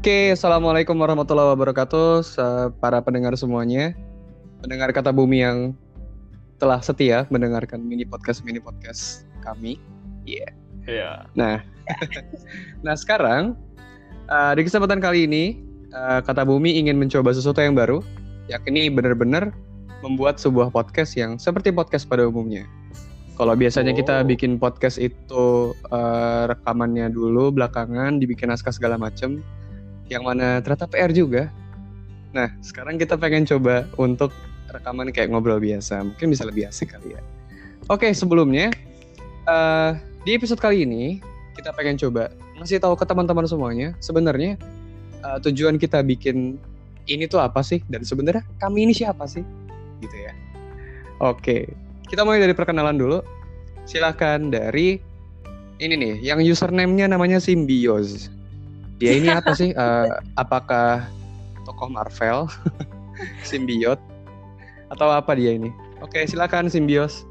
Oke, assalamualaikum warahmatullahi wabarakatuh, para pendengar semuanya, pendengar kata bumi yang telah setia mendengarkan mini podcast mini podcast kami. Iya. Yeah. Iya. Yeah. Nah, nah sekarang uh, di kesempatan kali ini uh, kata bumi ingin mencoba sesuatu yang baru, yakni benar-benar membuat sebuah podcast yang seperti podcast pada umumnya. Kalau biasanya oh. kita bikin podcast itu uh, rekamannya dulu belakangan dibikin naskah segala macem, yang mana ternyata PR juga. Nah sekarang kita pengen coba untuk rekaman kayak ngobrol biasa, mungkin bisa lebih asik kali ya. Oke sebelumnya uh, di episode kali ini kita pengen coba ngasih tahu ke teman-teman semuanya sebenarnya uh, tujuan kita bikin ini tuh apa sih dan sebenarnya kami ini siapa sih gitu ya. Oke, kita mulai dari perkenalan dulu. Silahkan dari ini nih, yang username-nya namanya Symbios. Dia ini apa sih? Uh, apakah tokoh Marvel, simbiot, atau apa dia ini? Oke, silakan Simbios.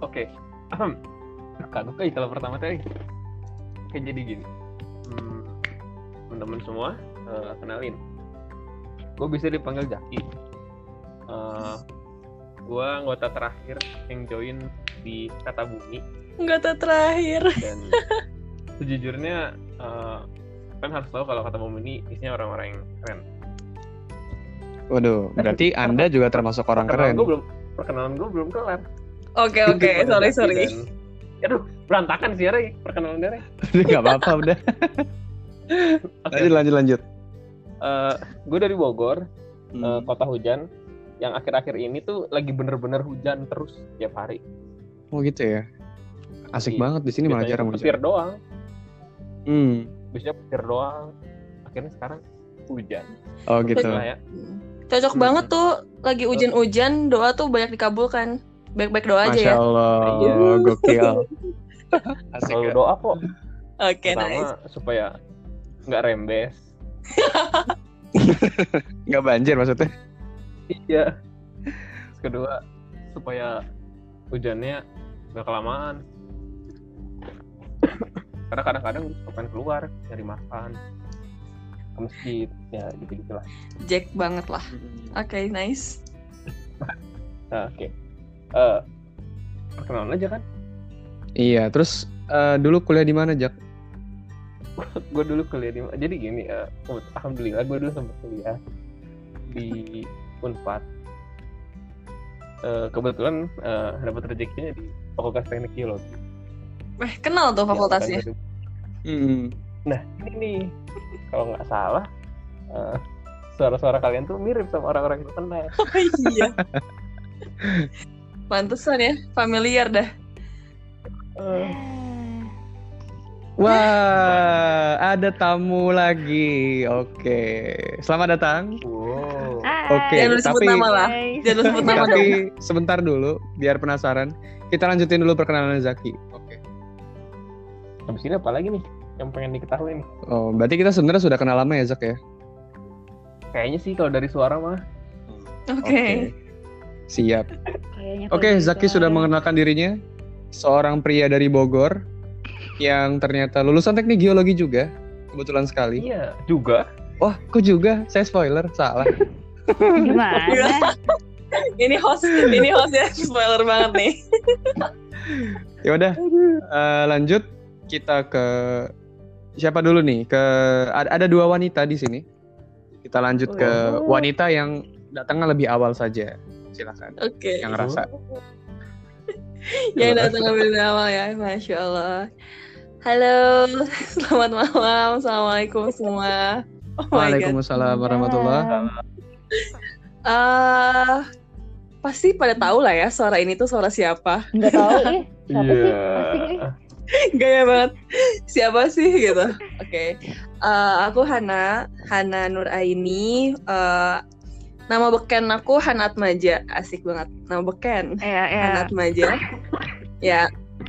Oke, kagak okay, kalau pertama tadi. Oke, jadi gini, hmm, teman-teman semua, uh, kenalin. Gue bisa dipanggil Jaki. Uh, gue anggota terakhir yang join di kata bumi anggota terakhir dan sejujurnya uh, kan harus tahu kalau kata bumi ini isinya orang-orang yang keren waduh berarti anda juga termasuk orang keren gue belum perkenalan gue belum kelar oke okay, oke okay. sorry sorry dan, aduh berantakan sih ya perkenalan dari nggak apa-apa udah okay. lanjut lanjut lanjut uh, gue dari Bogor hmm. uh, kota hujan yang akhir-akhir ini tuh lagi bener-bener hujan terus tiap hari. Oh gitu ya. Asik Jadi, banget di sini malah jarang hujan. Petir doang. Hmm. Biasanya petir doang. Akhirnya sekarang hujan. Oh gitu. ya. Cocok hmm. banget tuh lagi hujan-hujan doa tuh banyak dikabulkan. Baik-baik doa aja Masya ya. Allah, iya. gokil. Asik Selalu ya. doa kok. Oke, okay, nice. supaya nggak rembes. nggak banjir maksudnya? iya Terus kedua supaya hujannya gak kelamaan karena kadang-kadang suka keluar nyari makan. Ke masjid ya gitu gitulah Jack banget lah. Oke okay, nice. Nah, oke. Okay. uh, eh, perkenalan aja kan? Iya terus uh, dulu kuliah di mana Jack? Gue dulu kuliah di jadi gini uh, alhamdulillah gue dulu sempat kuliah di Unpad. Uh, kebetulan uh, dapat rezekinya di Fakultas Teknik Geologi. Eh kenal tuh fakultasnya. Ya, hmm. Nah ini nih kalau nggak salah uh, suara-suara kalian tuh mirip sama orang-orang yang kenal. Oh iya. Pantesan ya, familiar dah. Uh, Wah, ada tamu lagi. Oke, selamat datang. Wow. Oke, Jangan tapi nama lah. Jangan sebut nama Tapi dong. sebentar dulu, biar penasaran. Kita lanjutin dulu perkenalan Zaki. Habis ini apa lagi nih yang pengen diketahui nih? Oh, berarti kita sebenarnya sudah kenal lama ya Zak ya? Kayaknya sih kalau dari suara mah. Oke. Okay. Okay. Siap. Oke, okay, Zaki sudah mengenalkan dirinya. Seorang pria dari Bogor yang ternyata lulusan teknik geologi juga kebetulan sekali iya juga wah kok juga saya spoiler salah gimana ini host ini hostnya spoiler banget nih ya udah uh, lanjut kita ke siapa dulu nih ke ada, ada dua wanita di sini kita lanjut ke oh. wanita yang datangnya lebih awal saja silakan oke okay. yang rasa yang datang lebih awal ya masya allah Halo, selamat malam. Assalamualaikum semua. Oh Waalaikumsalam warahmatullahi wabarakatuh. Uh, pasti pada tahu lah ya suara ini tuh suara siapa. Enggak tahu nih. Siapa yeah. Gaya banget. Siapa sih gitu. Oke. Okay. Uh, eh, aku Hana, Hana Nur Aini. Uh, nama beken aku Hana Atmaja. Asik banget. Nama beken. Iya, iya. Hana Atmaja. ya,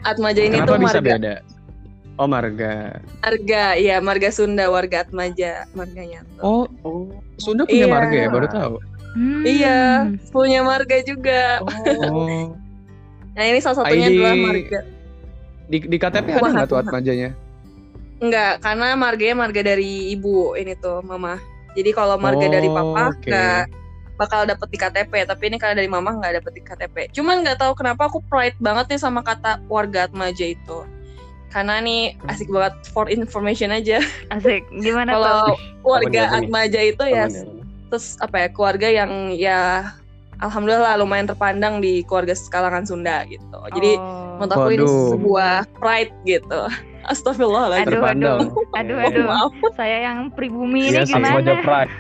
Atmaja ini Kenapa tuh bisa marga. beda? Oh marga. Marga, iya marga Sunda, warga Atmaja marganya. Tuh. Oh, oh, Sunda punya iya. marga ya, baru tahu. Hmm. Iya, punya marga juga. Oh. nah ini salah satunya ID... adalah marga. Di, di KTP ada nggak tuh Atmajanya? Enggak, karena marganya marga dari ibu ini tuh, mama. Jadi kalau marga Oh, dari papa oke. nggak bakal dapet di KTP, tapi ini karena dari mama nggak dapet di KTP. Cuman nggak tahu kenapa aku pride banget nih sama kata warga Atmaja itu. Karena nih asik banget for information aja. Asik. Gimana tuh? Kalau warga? Atmaja itu ya ya. terus apa ya keluarga yang ya alhamdulillah lah lumayan terpandang di keluarga kalangan Sunda gitu. Jadi Oh. menurut aku ini sebuah pride gitu. Astagfirullahaladzim. Aduh, Terpandang. aduh, Oh, aduh. Maaf. Saya yang pribumi Iya ini Sama aja gimana? pride.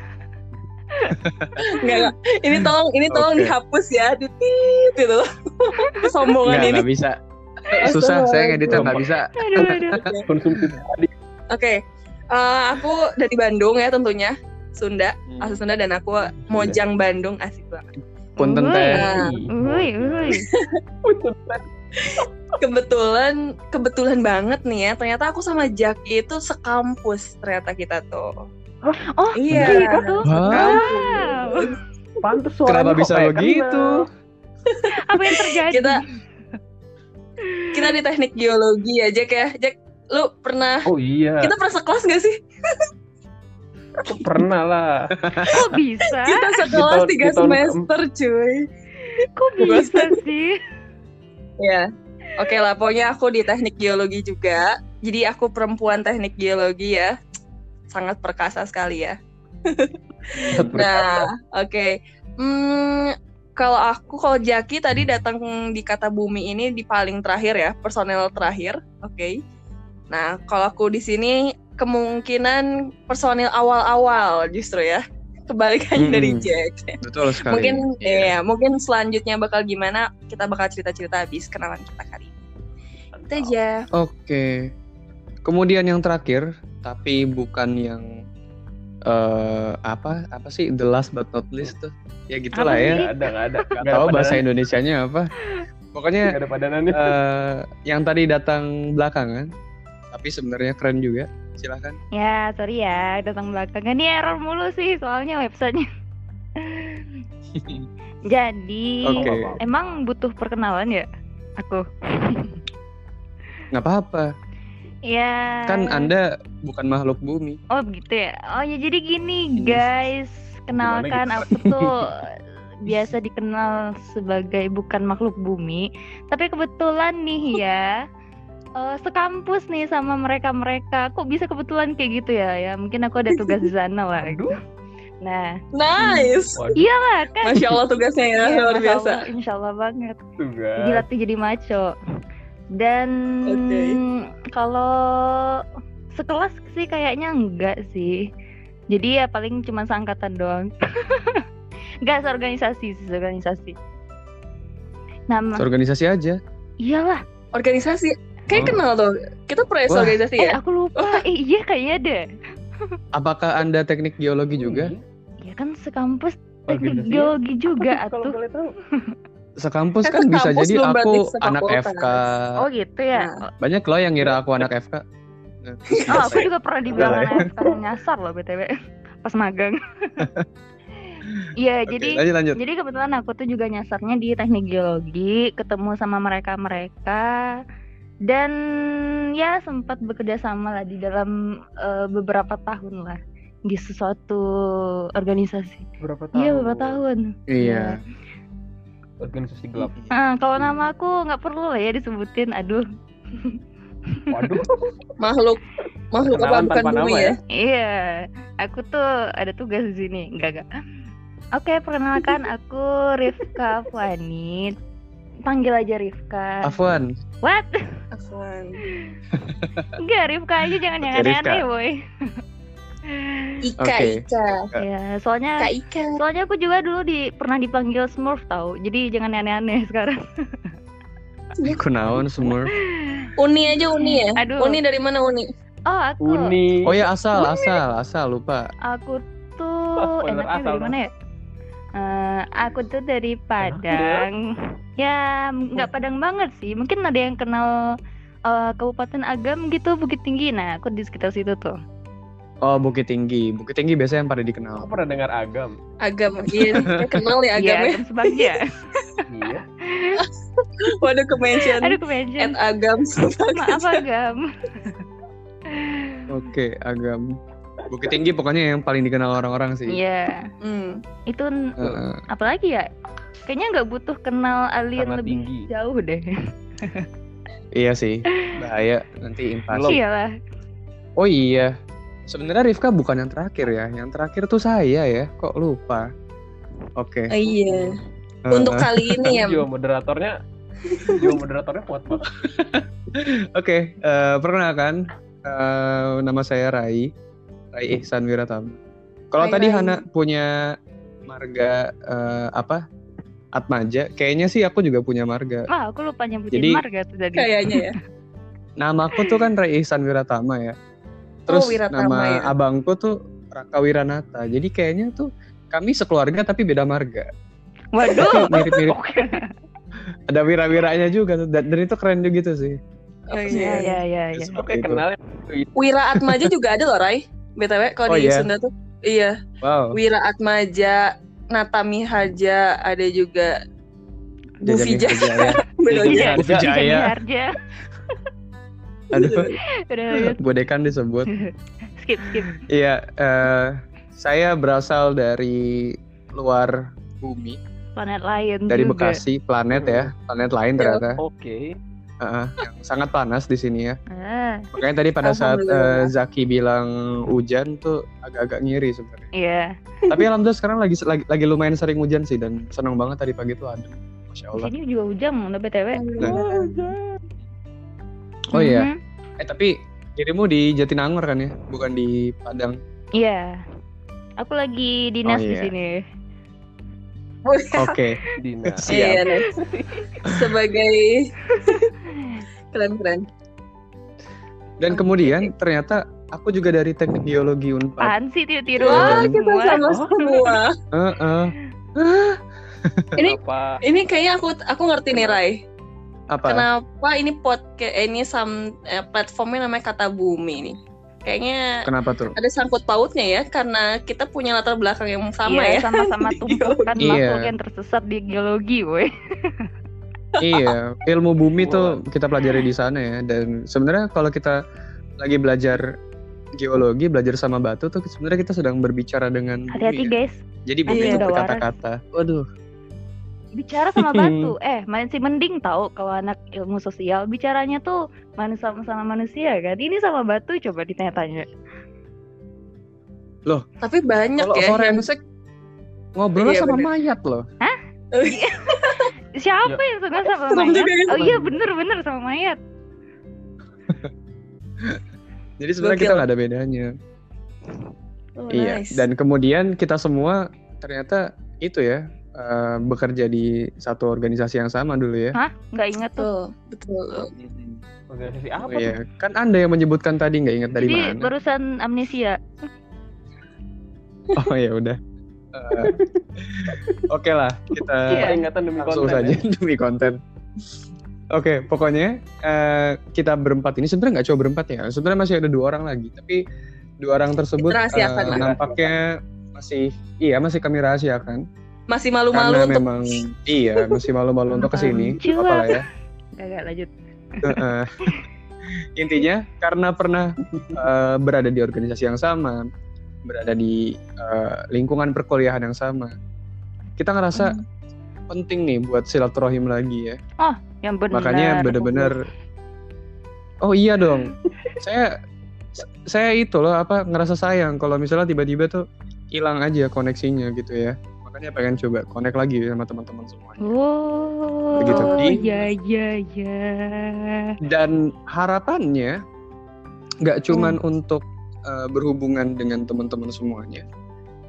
Enggak, enggak. Ini tolong ini tolong Oke. dihapus ya, ditit gitu. Kesombongan Nggak, ini. nggak bisa. Susah, saya ngeditnya nggak bisa. Aduh, aduh. Konsumsi tadi. Oke. Eh, aku dari Bandung ya tentunya. Sunda, asli Sunda dan aku Mojang Bandung asik banget. Punten teh. Kebetulan kebetulan banget nih ya, ternyata aku sama Jaki itu sekampus ternyata kita tuh. Oh, Iya. gitu. Wow. Pantes Kenapa bisa begitu? Apa yang terjadi? Kita kita di teknik geologi ya, Jack ya. Jack, lu pernah Oh iya, kita pernah sekelas gak sih? pernah lah. Kok bisa? Kita tahun- tiga semester, cuy. Kok bisa sih? Ya. Oke lah, pokoknya aku di teknik geologi juga. Jadi aku perempuan teknik geologi ya. Sangat perkasa sekali ya. Nah, oke. Hmm, kalau aku, kalau Jaki tadi datang di kata bumi ini di paling terakhir ya, personel terakhir. Oke. Nah, kalau aku di sini kemungkinan personil awal-awal justru ya. Kebalikannya Mm-mm. dari Jack. Betul sekali. Mungkin Iya. ya, mungkin selanjutnya bakal gimana kita bakal cerita-cerita habis kenalan kita kali ini. Itu aja. Oke. Kemudian yang terakhir, tapi bukan yang eh apa apa sih the last but not least tuh ya gitulah ya ada, nggak ada. nggak tahu bahasa Indonesianya apa pokoknya ada padanannya. eh yang tadi datang belakangan tapi sebenarnya keren juga silahkan Ya, sorry ya, datang belakangan. Ini error mulu sih soalnya websitenya. Jadi, Oke. emang butuh perkenalan ya? Aku. nggak apa-apa Ya. kan anda bukan makhluk bumi Oh begitu ya. Oh ya jadi gini Iya. guys, kenalkan aku tuh biasa dikenal sebagai bukan makhluk bumi, tapi kebetulan nih ya eh, sekampus nih sama mereka-mereka. Kok bisa kebetulan kayak gitu ya? Ya mungkin aku ada tugas di sana lah. gitu. Nah, Nice. Waduh, iyalah kan. Masya Allah tugasnya ya, Iya, luar Masya biasa. Allah, Insya Allah banget. tugas. Dilatih jadi maco. Dan Oke. kalau sekelas sih kayaknya enggak sih. Jadi ya paling cuma seangkatan doang. enggak seorganisasi sih organisasi. Nama organisasi aja iyalah. Organisasi. Kayak Oh. kenal tuh. Kita pernah Wah. organisasi Eh ya? aku lupa. Eh, iya kayaknya deh. apakah anda teknik geologi juga Ya kan sekampus teknik Organisasi. geologi juga Apa tuh, Kalau atuh. boleh tahu. sekampus Eh, kan bisa sekampus jadi belum aku anak. FK Oh gitu ya. Nah. banyak loh yang ngira aku anak FK Oh, aku juga pernah dibilang Boleh. anak FK nyasar loh BTW pas magang. Iya, jadi lanjut lanjut Jadi kebetulan aku tuh juga nyasarnya di teknik geologi, ketemu sama mereka-mereka dan ya sempat bekerja sama lah di dalam eh, beberapa tahun lah di sesuatu organisasi. Berapa tahun? Iya beberapa tahun. iya Organisasi gelap. Ah, kalau nama aku nggak perlu lah ya disebutin. Aduh. Waduh. Makhluk makhluk apa bukan bumi nama ya? Iya, aku tuh ada tugas di sini. Enggak enggak. Oke, perkenalkan aku Rifka Fani. Panggil aja Rifka. Afwan What? Afwan. Enggak, Rifka aja jangan yang aneh-aneh, boy. Ika Oke. Ika. Ya, soalnya Kak Ika. soalnya aku juga dulu di pernah dipanggil Smurf tahu. Jadi jangan aneh-aneh sekarang. aku naon semua Uni aja Uni ya? Aduh. Uni dari mana Uni? Oh, aku Uni. oh ya asal asal asal lupa aku tuh enaknya asal dari mana ya? Eh, aku tuh dari Padang. Ya, nggak Padang banget sih. Mungkin ada yang kenal eh, Kabupaten Agam gitu, Bukit Tinggi. Nah, aku di sekitar situ tuh. oh Bukit Tinggi Bukit Tinggi biasanya yang pada Aku dikenal pernah dengar agam. Agam. Iya, kenal ya Iya, Agam ya. Agam Sebagja. Iya. Waduh ke mention Aduh, kemention. at Agam. Maaf Agam. Oke, agam. Bukit Tinggi pokoknya yang paling dikenal orang-orang sih. Iya. Hmm. Itu n- Heeh. apalagi ya? Kayaknya nggak butuh kenal alien lebih tinggi. jauh deh. iya sih, bahaya nanti impas. Belum. Iyalah. Oh iya, sebenarnya Rifka bukan yang terakhir ya. Yang terakhir tuh saya ya. Kok lupa? Oke. Oh, iya. Eh, Untuk kali ini ya. Jiwa moderatornya jiwa moderatornya kuat banget. Oke, eh, perkenalkan eh, nama saya Rai, Rai Ihsan Wiratama. Kalau tadi Rai. Hana punya marga eh, apa? Atmaja, kayaknya sih aku juga punya marga. Wah, aku lupa nyebutin Jadi- marga tuh tadi. Kayaknya ya. Nama aku tuh kan Rai Ihsan Wiratama ya. Terus Oh, Wiratama nama ya. abangku tuh Raka Wiranata. Jadi kayaknya tuh kami sekeluarga tapi beda marga. Waduh. Mirip-mirip. Ada wira-wiranya juga tuh. Dan, dan itu keren juga gitu sih. Oh? Iya, iya. iya, iya, iya. Seperti Oke, itu. kenalin. Wira Atmaja juga ada loh, Rai. BTW kalau Oh, di iya? Sunda tuh. Iya. Wow. Wira Atmaja, Natami Haja, ada juga Bu Jajanin Fija. aja ya. Bener Iya. aja. Bu Bisa Vijaya. Harja. Aduh, bodekan disebut. skip, skip. Iya, eh, saya berasal dari luar bumi, Planet lain dari juga. Bekasi, planet ya, planet lain Ya. ternyata, Oke. Heeh, yang sangat panas di sini ya. Ah, Makanya tadi pada saat eh, Zaki bilang hujan tuh agak-agak ngiri sebenarnya. iya. Tapi alhamdulillah sekarang lagi, lagi lagi lumayan sering hujan sih dan senang banget tadi pagi tuh adem. Masya Di Allah. sini juga hujan, udah BTW. Oh iya. Mhm. Eh tapi dirimu di Jatinangor kan ya, bukan di Padang. Iya. Aku lagi dinas Oh, di iya. sini. Oke. Dina. Siap. Iya, nih. Sebagai keren-keren. Dan kemudian ternyata aku juga dari Teknik Biologi Unpad. Apaan sih tiru-tiru Wah, dan- kita semua? sama semua. Heeh. Ini Apa? ini kayaknya aku aku ngerti nih Rai. Apa? Kenapa ini podcast ini sam eh, platformnya namanya Kata Bumi nih? Kayaknya Kenapa tuh? ada sangkut pautnya ya karena kita punya latar belakang yang sama Iya, ya. sama-sama tumpukan Iya. makhluk yang tersesat di geologi, woi. iya, ilmu bumi tuh kita pelajari di sana ya. Dan sebenarnya kalau kita lagi belajar geologi, belajar sama batu tuh sebenarnya kita sedang berbicara dengan Hati-hati, ya. guys. Jadi bumi Iya. itu berkata-kata. Waduh. Bicara sama batu. eh, masih mending tahu kalau anak ilmu sosial bicaranya tuh manusia sama manusia kan. Ini sama batu coba ditanya-tanya. Tapi banyak Kalau ya. yang- forensik ngobrol Iya, sama bener. mayat loh. Siapa Ya. yang suka sama Serem mayat? juga ya. Oh iya bener-bener sama mayat. Jadi sebenarnya kita nggak ada bedanya. Oh, Iya. nice. Dan kemudian kita semua ternyata itu ya eh, bekerja di satu organisasi yang sama dulu ya. Hah? Nggak inget tuh. betul, betul. Organisasi Oh apa? iya, kan anda yang menyebutkan tadi nggak ingat dari Jadi mana? barusan amnesia. Oh ya udah. Eh, Oke lah, kita Iya. Peringatan demi langsung konten. saja ya. demi konten. Oke, pokoknya eh, kita berempat ini sebenarnya nggak cuma berempat ya. Sebenarnya masih ada dua orang lagi, tapi dua orang tersebut eh, lah. nampaknya masih iya masih kami rahasiakan Masih karena malu-malu untuk memang iya masih malu-malu untuk ke sini. Lucu Apa lah ya. Gak, gak lanjut. Heeh. Intinya karena pernah eh, berada di organisasi yang sama, berada di eh, lingkungan perkuliahan yang sama, kita ngerasa Hmm. penting nih buat silaturahim lagi ya. Yang benar. Makanya bener-bener, oh iya dong, saya saya itu loh apa ngerasa sayang kalau misalnya tiba-tiba tuh hilang aja koneksinya gitu ya. Makanya pengen coba connect lagi sama teman-teman semuanya. Oh, Begitu. Di- ya ya ya. dan harapannya nggak cuman untuk uh, berhubungan dengan teman-teman semuanya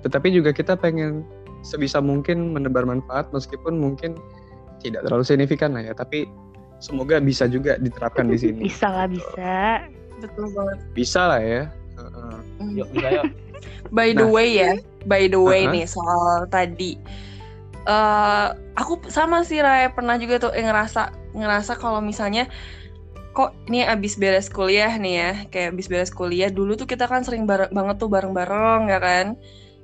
tetapi juga kita pengen sebisa mungkin menebar manfaat meskipun mungkin tidak terlalu signifikan lah ya tapi semoga bisa juga diterapkan di sini Bisa lah bisa. betul banget. bisa lah ya Heeh. Yuk, bisa yuk. By the Nah. way ya, by the way Uh-huh. nih soal tadi. eh aku sama sih Ray pernah juga tuh eh, ngerasa ngerasa kalau misalnya kok ini abis beres kuliah nih ya, kayak abis beres kuliah dulu tuh kita kan sering bareng banget tuh bareng-bareng ya kan.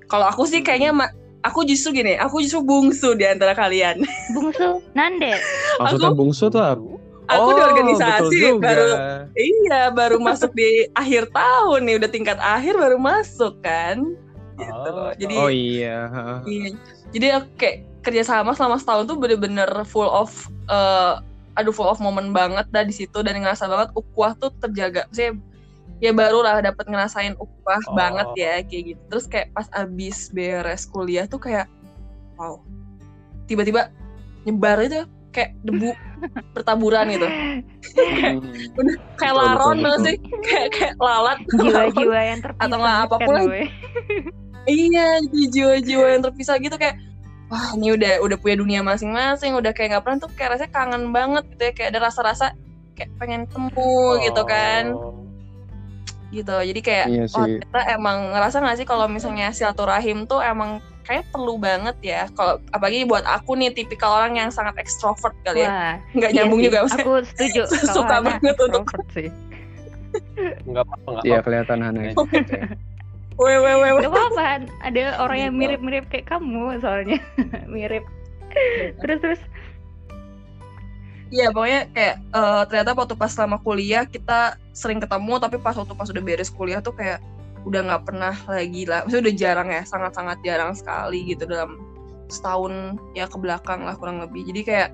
Kalau aku sih kayaknya ma- aku justru gini, aku justru bungsu di antara kalian. Bungsu, Nande. maksudnya Aku- bungsu tuh aku di Oh, organisasi betul juga. baru iya baru masuk di akhir tahun nih udah tingkat akhir baru masuk kan gitu loh. jadi Oh iya. iya. jadi aku kayak kerjasama selama setahun tuh bener-bener full of eh, aduh full of moment banget dah di situ dan ngerasa banget ukuah tuh terjaga Maksudnya ya baru lah dapat ngerasain ukuah Oh. banget ya kayak gitu terus kayak pas abis beres kuliah tuh kayak wow tiba-tiba nyebar itu kayak debu bertaburan gitu kayak Hmm. kayak Betul, laron betul, betul. sih kayak kayak lalat Jiwa-jiwa yang terpisah Atau nggak kan, apa pun we. iya jiwa-jiwa yang terpisah gitu kayak wah ini udah udah punya dunia masing-masing udah kayak nggak pernah tuh kayak rasanya kangen banget gitu ya kayak ada rasa-rasa kayak pengen temu gitu kan Oh. gitu jadi kayak Iya oh sih. ternyata emang ngerasa nggak sih kalau misalnya silaturahim tuh emang kayak perlu banget ya kalau apalagi buat aku nih tipikal orang yang sangat ekstrovert kali ya nggak iya nyambung sih. juga maksudnya Aku setuju. Suka banget untuk- sih. Nggak apa-apa, nggak Iya apa-apa. kelihatan Hana. Weh weh weh. Gak apa-apa, ada orang yang Gitu. mirip-mirip kayak kamu soalnya. mirip. Terus terus Iya pokoknya kayak eh, ternyata waktu pas selama kuliah kita sering ketemu tapi pas waktu pas udah beres kuliah tuh kayak udah nggak pernah lagi lah, maksudnya udah jarang ya, sangat-sangat jarang sekali gitu dalam setahun ya ke belakang lah kurang lebih. Jadi kayak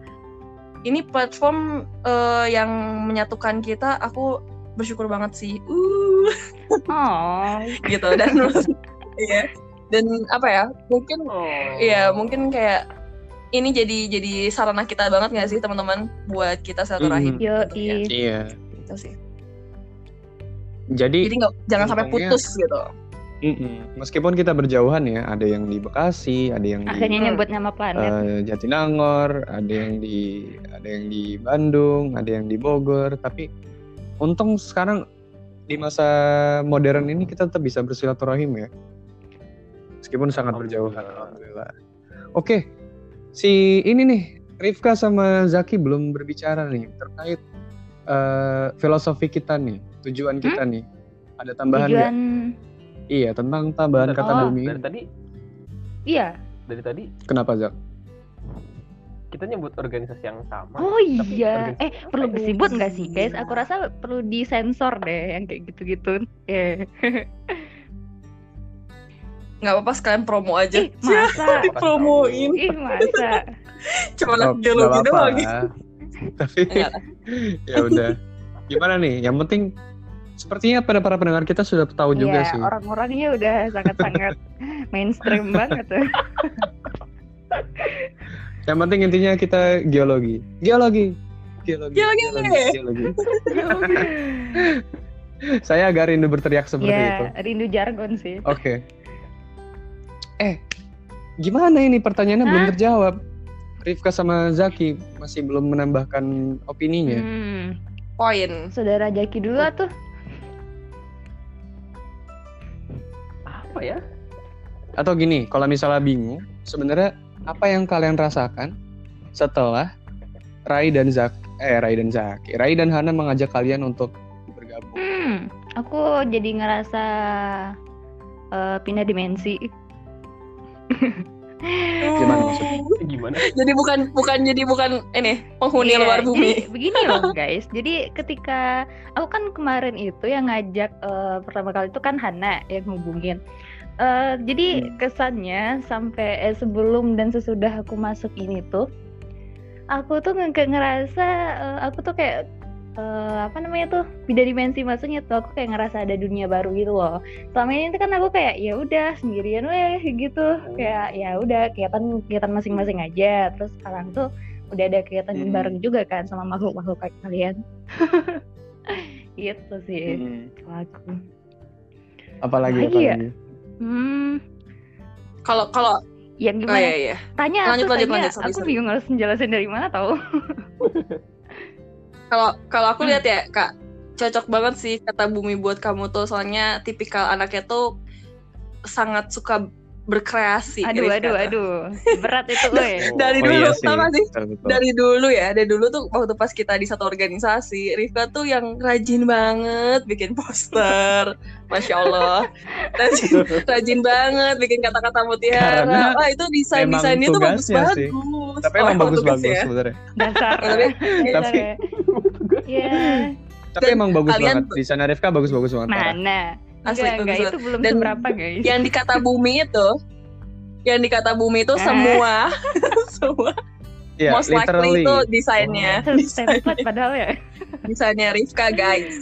ini platform eh, yang menyatukan kita, aku bersyukur banget sih, uh oh, gitu dan iya dan apa ya mungkin Oh. Iya, mungkin kayak ini jadi jadi sarana kita banget nggak sih teman-teman buat kita silaturahim. Mhm. yo Iya. Iya. Gitu sih. Jadi Jadi nggak jangan sampai putus gitu. mm-mm. meskipun kita berjauhan ya, ada yang di Bekasi, ada yang di akhirnya Hmm. nyebut nama planet. eh, Jatinangor, ada yang di ada yang di Bandung, ada yang di Bogor, tapi untung sekarang di masa modern ini kita tetap bisa bersilaturahim ya. Meskipun sangat berjauhan. Alhamdulillah. Oke. Si ini nih, Rifka sama Zaki belum berbicara nih terkait eh, filosofi kita nih, tujuan kita nih. Ada tambahan nggak? Tujuan Iya, tentang tambahan Bentar, kata Oh. bumi. Dari tadi, iya. dari tadi Kenapa, Zak? Kita nyebut organisasi yang sama. Oh Tapi iya. Eh, perlu disebut nggak sih, guys? iya. Aku rasa perlu disensor deh yang kayak gitu-gitu. Eh, Nggak apa-apa sekalian promo aja. ih, masa? Dipromoin. Ih, masa? Cuma Oh, anak geologi doang. Tapi ya udah. Gimana nih? Yang penting sepertinya pada para pendengar kita sudah tahu juga Iya, sih. orang-orangnya udah sangat-sangat mainstream banget tuh. Yang penting intinya kita geologi. Geologi. Geologi. Geologi. geologi. Saya agak rindu berteriak seperti itu. Iya, rindu jargon sih. Oke. Eh, gimana ini pertanyaannya belum terjawab? Rifka sama Zaki masih belum menambahkan opininya. Hmm, Poin. saudara Jaki dulu tuh. Apa ya? Atau gini, kalau misalnya bingung, sebenarnya apa yang kalian rasakan setelah Rai dan Zak eh Rai dan Zaki, Rai dan Hana mengajak kalian untuk bergabung. Hmm, aku jadi ngerasa eh, pindah dimensi. Gimana maksudnya? Gimana? Jadi bukan bukan jadi bukan ini penghuni Iya, luar bumi. jadi begini loh guys. Jadi ketika aku kan kemarin itu yang ngajak eh, pertama kali itu kan Hana yang hubungin. Eh, jadi Hmm. kesannya sampai eh, sebelum dan sesudah aku masuk ini tuh, aku tuh nge ngerasa eh, aku tuh kayak eh, apa namanya tuh beda dimensi maksudnya tuh aku kayak ngerasa ada dunia baru gitu loh. Selama ini tuh kan aku kayak ya udah sendirian weh gitu, kayak ya udah kegiatan kegiatan masing-masing aja. Terus sekarang tuh udah ada kegiatan Hmm. bareng juga kan sama makhluk-makhluk kayak kalian. gitu sih Hmm. aku. Apalagi Apalagi ya? Hmm, Kalau kalau yang oh gimana? iya iya. Tanya Lanjut, aku lanjut, tanya. lanjut, sorry, aku sorry. bingung harus menjelasin dari mana tahu. Kalau kalau aku Hmm. lihat ya kak, cocok banget sih kata Bumi buat kamu tuh soalnya tipikal anaknya tuh sangat suka berkreasi. Aduh, aduh, aduh. Berat itu, woi. Dari Oh, dulu, iya tau gak sih? Betul, betul. Dari dulu ya, dari dulu tuh waktu pas kita di satu organisasi, Rifka tuh yang rajin banget bikin poster, masya Allah, rajin, rajin banget bikin kata-kata mutiara. Karena Wah itu desain desainnya tuh bagus tugasnya bagus. sih. Tapi emang bagus-bagus sebenarnya. Dasar. Tapi, Dasar tapi- ya. Iya. Tapi emang bagus kalian banget. Di sana Rifka bagus-bagus banget. parah. Asli, Enggak, enggak, itu belum Dan seberapa, guys. yang di kata bumi itu, yang di kata bumi itu Ah. semua, semua Iya, most likely literally. itu desainnya, template padahal ya. desainnya Rifka guys.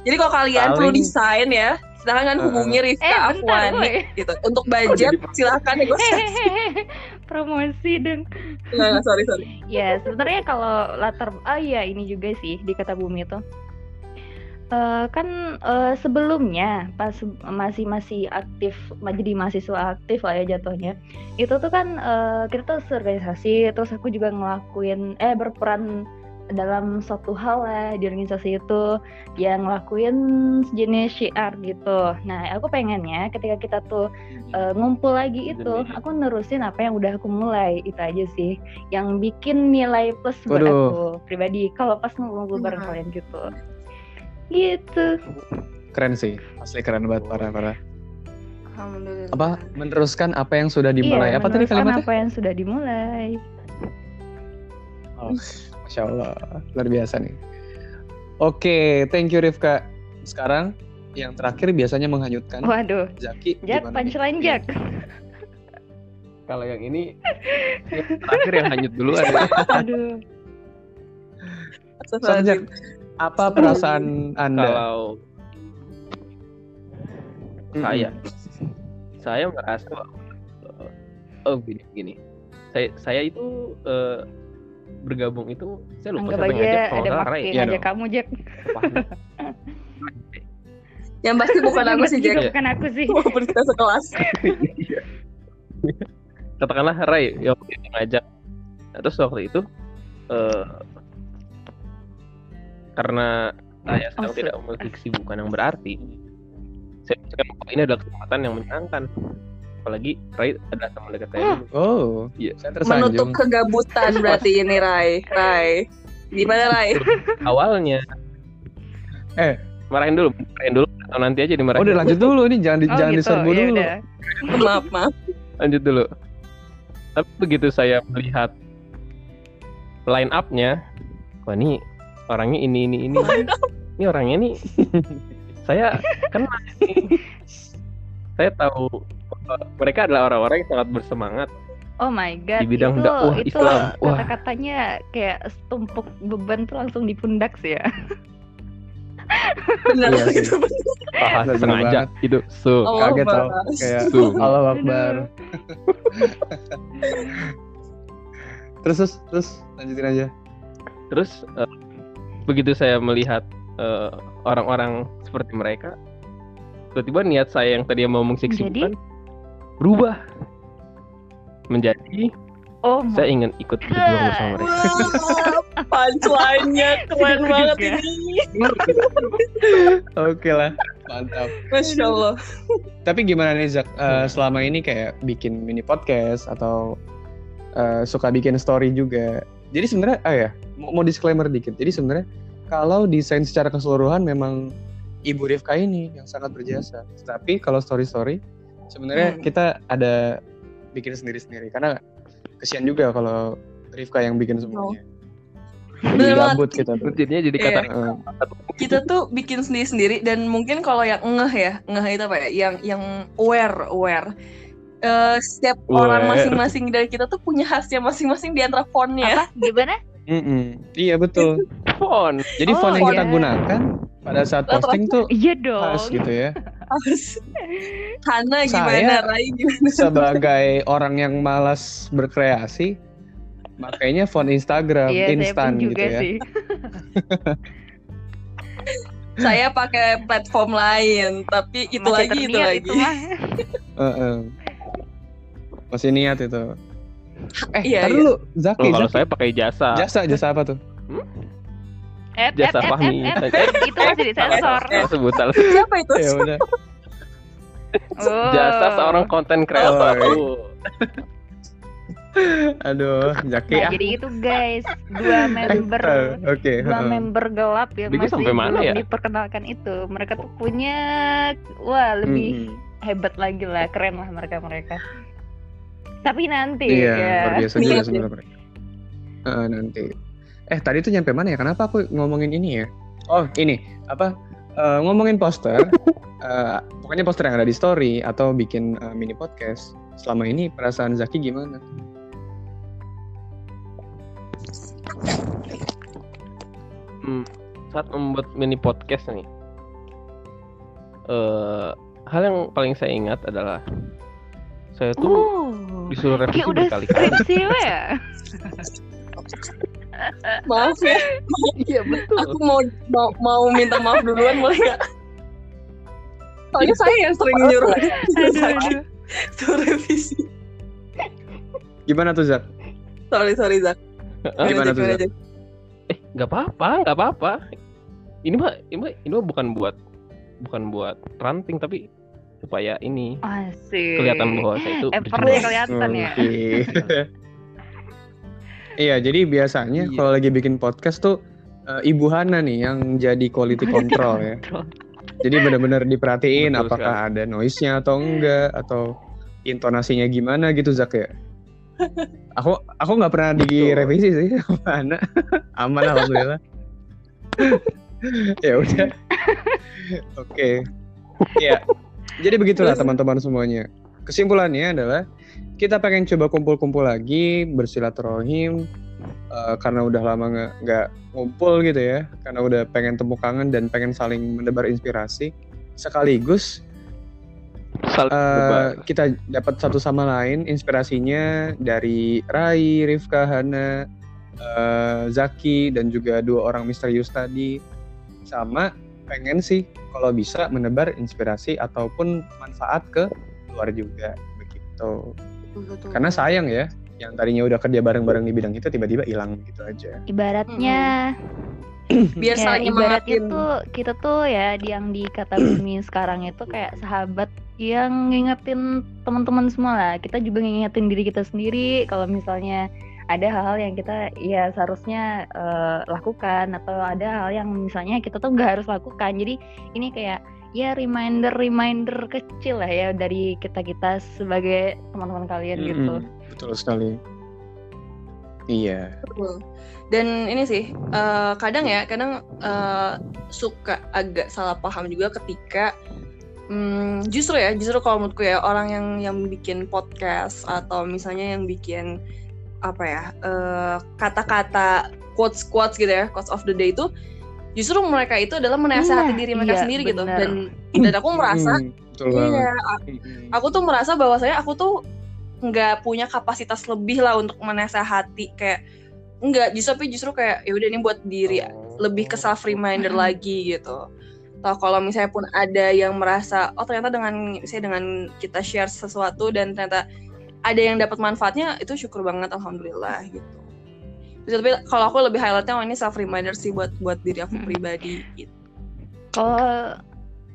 Jadi kalau kalian Paling- perlu desain ya, silahkan Uh-uh. hubungi Rifka Eh, bentar, Afwani woi. gitu. Untuk budget silahkan negosiasi. Hehehe. Promosi dong. Nggak, nggak, sorry sorry. Ya, sebenarnya kalau latar ah iya ini juga sih di kata bumi itu. Eh, kan eh, sebelumnya pas masih masih aktif jadi mahasiswa aktif lah ya jatuhnya itu tuh kan eh, kita tuh organisasi terus aku juga ngelakuin eh berperan dalam suatu hal lah di organisasi itu yang ngelakuin sejenis syiar gitu nah aku pengennya ketika kita tuh eh, ngumpul lagi itu aku nerusin apa yang udah aku mulai itu aja sih yang bikin nilai plus buat Waduh. aku pribadi kalau pas ngumpul bareng Nah. kalian gitu gitu Keren sih. Asli keren banget parah parah. Alhamdulillah. Apa meneruskan apa yang sudah dimulai? iya, apa tadi kalimatnya? apa yang sudah dimulai Oh, Masya Allah, luar biasa nih. Oke, thank you Rifka. Sekarang yang terakhir biasanya menghanyutkan. waduh Zaki, Jack gimana nih? punchline Jack Kalau yang ini yang terakhir yang hanyut dulu ada. aduh Jack. Apa perasaan Anda? Kalau saya saya merasa bahwa eh, oh gini gini. Saya saya itu eh, bergabung itu saya lupa anggap siapa yang aja ngajak ada salah Ray. Ngajak dong. kamu Jack Yang pasti bukan aku sih Jack. bukan aku sih Walaupun kita sekelas. katakanlah Ray yang ngajak Nah, terus waktu itu eh, karena saya sedang Oh, tidak memiliki kesibukan yang berarti saya bahwa ini adalah kesempatan yang menyenangkan apalagi Ray adalah teman dekat saya Oh, Iya. saya Menutup tersanjung. kegabutan berarti ini Rai. Rai. Gimana Rai? awalnya Eh. marahin dulu marahin dulu atau nanti aja dimarahin Oh, udah lanjut dulu nih, jangan di, oh jangan gitu diserbu ya dulu. udah Maaf maaf. lanjut dulu tapi begitu saya melihat line up-nya wah ini orangnya ini ini ini ini orangnya nih saya kenal nih. saya tahu bahwa mereka adalah orang-orang yang sangat bersemangat Oh my god, Di bidang itu, dakwah itu Islam. Wah. kata-katanya kayak setumpuk beban tuh langsung di pundak sih ya. Benar Iya sih. itu. bahas Bener sengaja banget. itu so Oh, Kaget tau. Kayak Tuh. Allah Akbar. terus terus terus lanjutin aja. terus eh, begitu saya melihat eh, orang-orang seperti mereka tiba-tiba niat saya yang tadi mau mengsiksikan berubah menjadi Oh my saya ingin ikut berjuang bersama mereka Wah, punchline-nya keren banget ini. Oke lah, mantap. Masya Allah. Tapi gimana nih Zak? Eh, selama ini kayak bikin mini podcast atau eh, suka bikin story juga. Jadi sebenarnya, ah ya, mau, mau disclaimer dikit. Jadi sebenarnya kalau desain secara keseluruhan memang Ibu Rifka ini yang sangat berjasa. Tapi kalau story-story, sebenarnya Hmm. kita ada bikin sendiri-sendiri. Karena kesian juga kalau Rifka yang bikin semuanya. Jadi banget. gabut kita tuh. Jadinya jadi kata Heeh. Kita tuh bikin sendiri-sendiri dan mungkin kalau yang ngeh ya, ngeh itu apa ya? Yang yang aware, aware. Eh, setiap orang masing-masing dari kita tuh punya khasnya masing-masing di antara fontnya. Apa? Gimana? Mm-mm. Iya betul. font Jadi Oh, font yang kita iya. gunakan pada saat posting tuh Iya dong. khas gitu ya. Hana Saya- gimana, Rai gimana? Sebagai orang yang malas berkreasi, makanya font Instagram Iya, saya pun instan gitu juga ya. sih. Saya pakai platform lain, tapi itu Masih lagi itu lagi. itu. Masih niat itu. Eh, Iya, iya. Loh, Zaki, kalau Zaki. saya pakai jasa Jasa, jasa apa tuh? Eh, Jasa Fahmi. itu masih disensor. Sebut salah Siapa itu? ya udah. Oh. Jasa seorang konten kreator. Oh, Aduh, Jaki Nah, ah. jadi itu guys, dua member Eh, Oke. dua member gelap yang Bego masih sampai mana belum ya? diperkenalkan itu. Mereka tuh punya wah lebih Mm-mm. hebat lagi lah, keren lah mereka mereka. Tapi nanti Iya, ya. luar biasa juga sebenarnya mereka. Heeh, nanti. Eh, tadi tuh nyampe mana ya? Kenapa aku ngomongin ini ya? Oh, ini apa? Eh, ngomongin poster. Eh, pokoknya poster yang ada di story atau bikin eh, mini podcast. Selama ini perasaan Zaki gimana? Hmm, saat membuat mini podcast nih, eh hal yang paling saya ingat adalah saya tuh Oh. Disuruh revisi Kayak udah berkali-kali. skripsi ya. Maaf ya, Iya betul. aku mau mau, mau minta maaf duluan boleh nggak? Soalnya saya yang sering nyuruh Aduh, aduh. suruh revisi. Gimana tuh Zak? Sorry sorry Zak. Gimana tuh, Zak? Eh, nggak apa-apa, nggak apa-apa. Ini mah, ini mah, ini mah bukan buat, bukan buat ranting tapi supaya ini Asik. kelihatan bahwa saya itu Effortnya berjuang. kelihatan ya. Iya, jadi biasanya Iya. kalau lagi bikin podcast tuh eh, Ibu Hana nih yang jadi quality control ya. Jadi benar-benar diperhatiin Betul apakah ada noise-nya atau enggak atau intonasinya gimana gitu Zak ya. Aku aku nggak pernah direvisi sih sama Hana. Aman alhamdulillah. ya udah. Oke. Ya. Jadi begitulah teman-teman semuanya. Kesimpulannya adalah kita pengen coba kumpul-kumpul lagi bersilaturahim eh, karena udah lama nggak ngumpul gitu ya karena udah pengen temu kangen dan pengen saling menebar inspirasi sekaligus berbar. kita dapat satu sama lain inspirasinya dari Rai, Rifka, Hana, eh, Zaki dan juga dua orang misterius tadi sama pengen sih kalau bisa menebar inspirasi ataupun manfaat ke luar juga begitu. Karena sayang ya yang tadinya udah kerja bareng-bareng di bidang itu tiba-tiba hilang gitu aja. Ibaratnya biar ya, saling ibaratnya tuh kita tuh ya di yang di kata bumi sekarang itu kayak sahabat yang ngingetin teman-teman semua lah. Kita juga ngingetin diri kita sendiri. Kalau misalnya ada hal-hal yang kita ya seharusnya eh, lakukan atau ada hal yang misalnya kita tuh nggak harus lakukan. Jadi ini kayak ya reminder reminder kecil lah ya dari kita kita sebagai teman-teman kalian gitu. Mm-mm, betul sekali iya Betul. Dan ini sih eh, kadang ya, kadang eh, suka agak salah paham juga ketika hmm, justru ya, justru kalau menurutku ya orang yang yang bikin podcast atau misalnya yang bikin apa ya eh, kata-kata quotes quotes gitu ya, quotes of the day itu justru mereka itu adalah menasehati Nah, diri mereka iya, sendiri gitu. benar. dan dan aku merasa Mm, betul iya aku tuh merasa bahwa saya aku tuh nggak punya kapasitas lebih lah untuk menasehati kayak nggak justru tapi justru kayak ya udah ini buat diri lebih ke self reminder Mm-mm. lagi gitu. Atau kalau misalnya pun ada yang merasa oh ternyata dengan saya dengan kita share sesuatu dan ternyata ada yang dapat manfaatnya itu syukur banget alhamdulillah gitu Terus, tapi kalau aku lebih highlightnya oh ini self reminder sih buat buat diri aku Mm. pribadi gitu. Kalau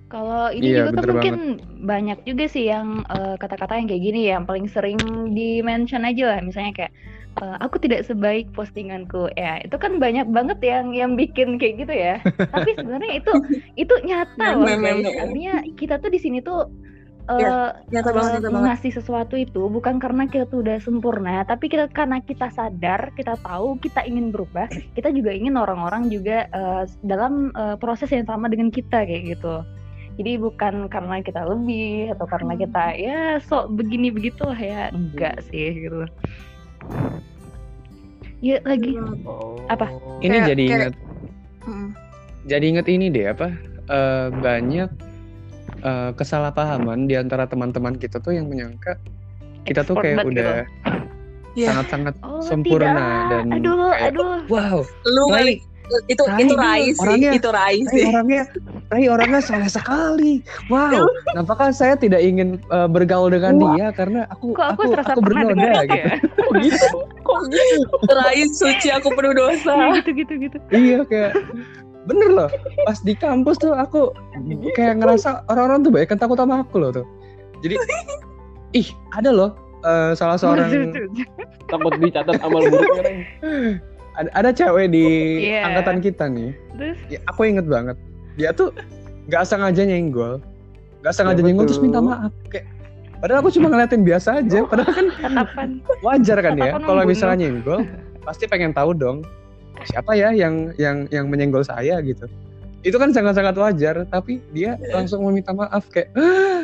kalau ini Iya, juga tuh bener mungkin banyak juga sih yang eh, kata-kata yang kayak gini ya, yang paling sering di mention aja lah, misalnya kayak eh, aku tidak sebaik postinganku, ya itu kan banyak banget yang yang bikin kayak gitu ya. Tapi sebenarnya itu itu nyata loh guys. Artinya kita tuh di sini tuh Iya, eh, Nyata banget, nyata banget. mengasih sesuatu itu bukan karena kita tuh udah sempurna, tapi kita karena kita sadar, kita tahu, kita ingin berubah, kita juga ingin orang-orang juga eh, dalam eh, proses yang sama dengan kita kayak gitu. Jadi bukan karena kita lebih atau karena Hmm. kita ya sok begini begitulah ya, enggak sih gitu. Ya lagi Oh. Apa? ini Kayak- jadi kayak- ingat Mm. jadi inget ini deh apa eh, banyak eh, kesalahpahaman di antara teman-teman kita tuh yang menyangka kita tuh Expert kayak banget udah Iya. sangat-sangat oh sempurna tidak. dan aduh kayak, aduh wow Lu Rai, itu Rai itu Rai sih, orangnya- itu Rai Rai sih. orangnya Rai orangnya soleh sekali wow apakah saya tidak ingin eh, bergaul dengan Wah. dia karena aku kok aku, aku aku bernoda gitu ya Kok gitu? Kok gitu? Rai suci aku penuh dosa. Ya, gitu gitu gitu iya kayak bener loh pas di kampus tuh aku kayak ngerasa orang-orang tuh banyak takut sama aku loh tuh Jadi ih ada loh uh, salah seorang takut dicatat amal buruknya ada, ada cewek di Iya. angkatan kita nih. Terus Ya, aku inget banget. Dia tuh nggak sengaja nyenggol, nggak sengaja Siapa nyenggol terus minta maaf. Kayak padahal aku cuma ngeliatin biasa aja. Padahal kan tatapan wajar kan ya kalau misalnya nyenggol pasti pengen tahu dong siapa ya yang yang yang menyenggol saya gitu. Itu kan sangat-sangat wajar tapi dia langsung meminta maaf kayak "Ah,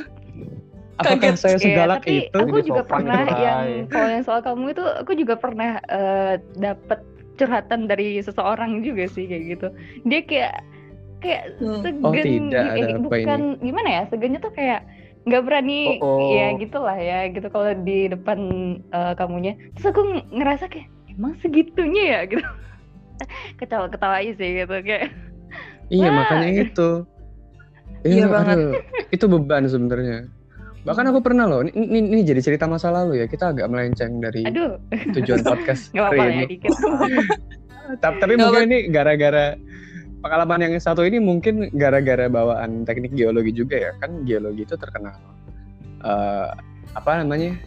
apakah Kaget. saya Iya, segalak tapi itu? aku juga pernah yang kalau yang soal kamu itu aku juga pernah eh, dapet curhatan dari seseorang juga sih kayak gitu. Dia kayak kayak Hmm. segen Oh, tidak, eh, bukan gimana ya segennya tuh kayak nggak berani Oh, oh. ya gitulah ya gitu kalau di depan eh, kamunya. Terus aku ng- ngerasa kayak emang segitunya ya? Gitu ketawa ketawa aja sih gitu kayak. Iya Wah. makanya itu. Iya banget. aduh, itu beban sebenarnya. Bahkan aku pernah loh ini, ini, ini jadi cerita masa lalu ya. Kita agak melenceng dari aduh. tujuan podcast nggak hari apa-apa ya dikit. Tapi, tapi mungkin ini gara-gara pengalaman yang satu ini mungkin gara-gara bawaan teknik geologi juga ya. Kan geologi itu terkenal eh, apa namanya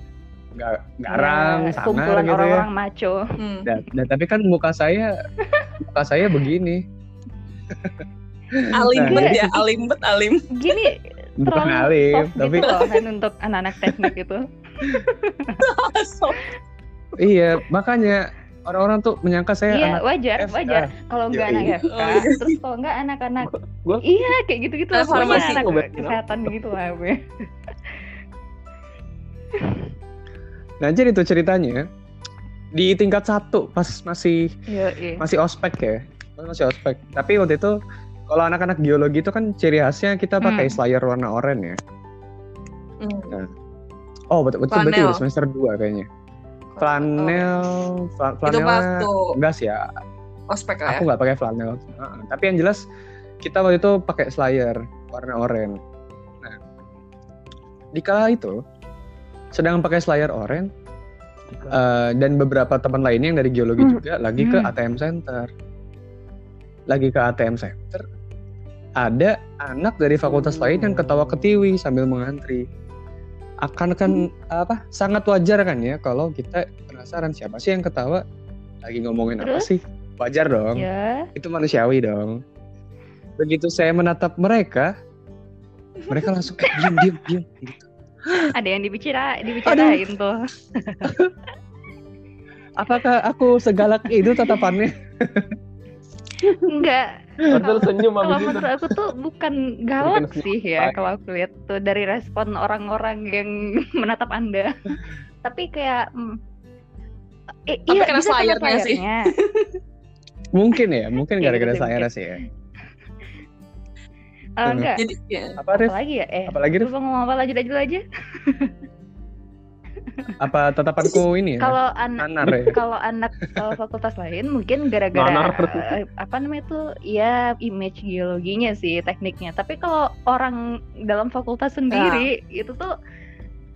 nggak garang Ya, sangar kumpulan gitu ya orang-orang maco Hmm. Dan, dan tapi kan muka saya muka saya begini Alimbet Nah, ya, alimbet, alim. gini bukan terlalu alim soft tapi gitu loh kan untuk anak-anak teknik itu iya makanya orang-orang tuh menyangka saya iya anak wajar FK. wajar kalau nggak Yoi. anak FK Oh, iya. terus kalau nggak anak-anak Gua- iya kayak gitu-gitu pokoknya farmasi anak kesehatan gitu lah gue nah jadi tuh ceritanya. Di tingkat satu pas masih iya iya. masih ospek ya. Masih ospek. Tapi waktu itu kalau anak-anak geologi itu kan ciri khasnya kita pakai Hmm. slayer warna oranye ya. Hmm. oh betul betul. Flanel. udah semester 2 kayaknya. Flanel fla- Itu pas flanelnya tuh enggak sih ya. ospek lah ya. aku nggak pakai flanel. Heeh, tapi yang jelas kita waktu itu pakai slayer warna oranye. Nah. Di kala itu sedang pakai slayer oranye eh, dan beberapa teman lainnya yang dari geologi Hmm. juga lagi ke Hmm. ATM center. Lagi ke ATM center ada anak dari fakultas lain yang ketawa ketiwi sambil mengantri. Akan kan apa sangat wajar kan ya kalau kita penasaran siapa sih yang ketawa lagi ngomongin apa sih? Wajar dong. Ya. Itu manusiawi dong. Begitu saya menatap mereka mereka langsung eh, diam diam diam gitu ada yang dibicara dibicarain tuh. Apakah aku segalak itu tatapannya? Enggak. Padahal senyum kalau menurut aku tuh bukan galak Bukan sih ya kalau aku lihat tuh dari respon orang-orang yang menatap anda. Tapi kayak mm, eh, Tapi iya kena bisa kena slayernya sih. mungkin ya mungkin Iya, gara-gara sih, saya sih ya Enggak. Jadi ya. apa apa lagi ya? Eh Apalagi, Rif? lupa ngomong apa? Lagi aja aja. Apa tatapanku ini ya? kalau anak nanar ya? kalau anak eh, fakultas lain mungkin gara-gara eh, apa namanya tuh? Ya image geologinya sih tekniknya. Tapi kalau orang dalam fakultas sendiri itu tuh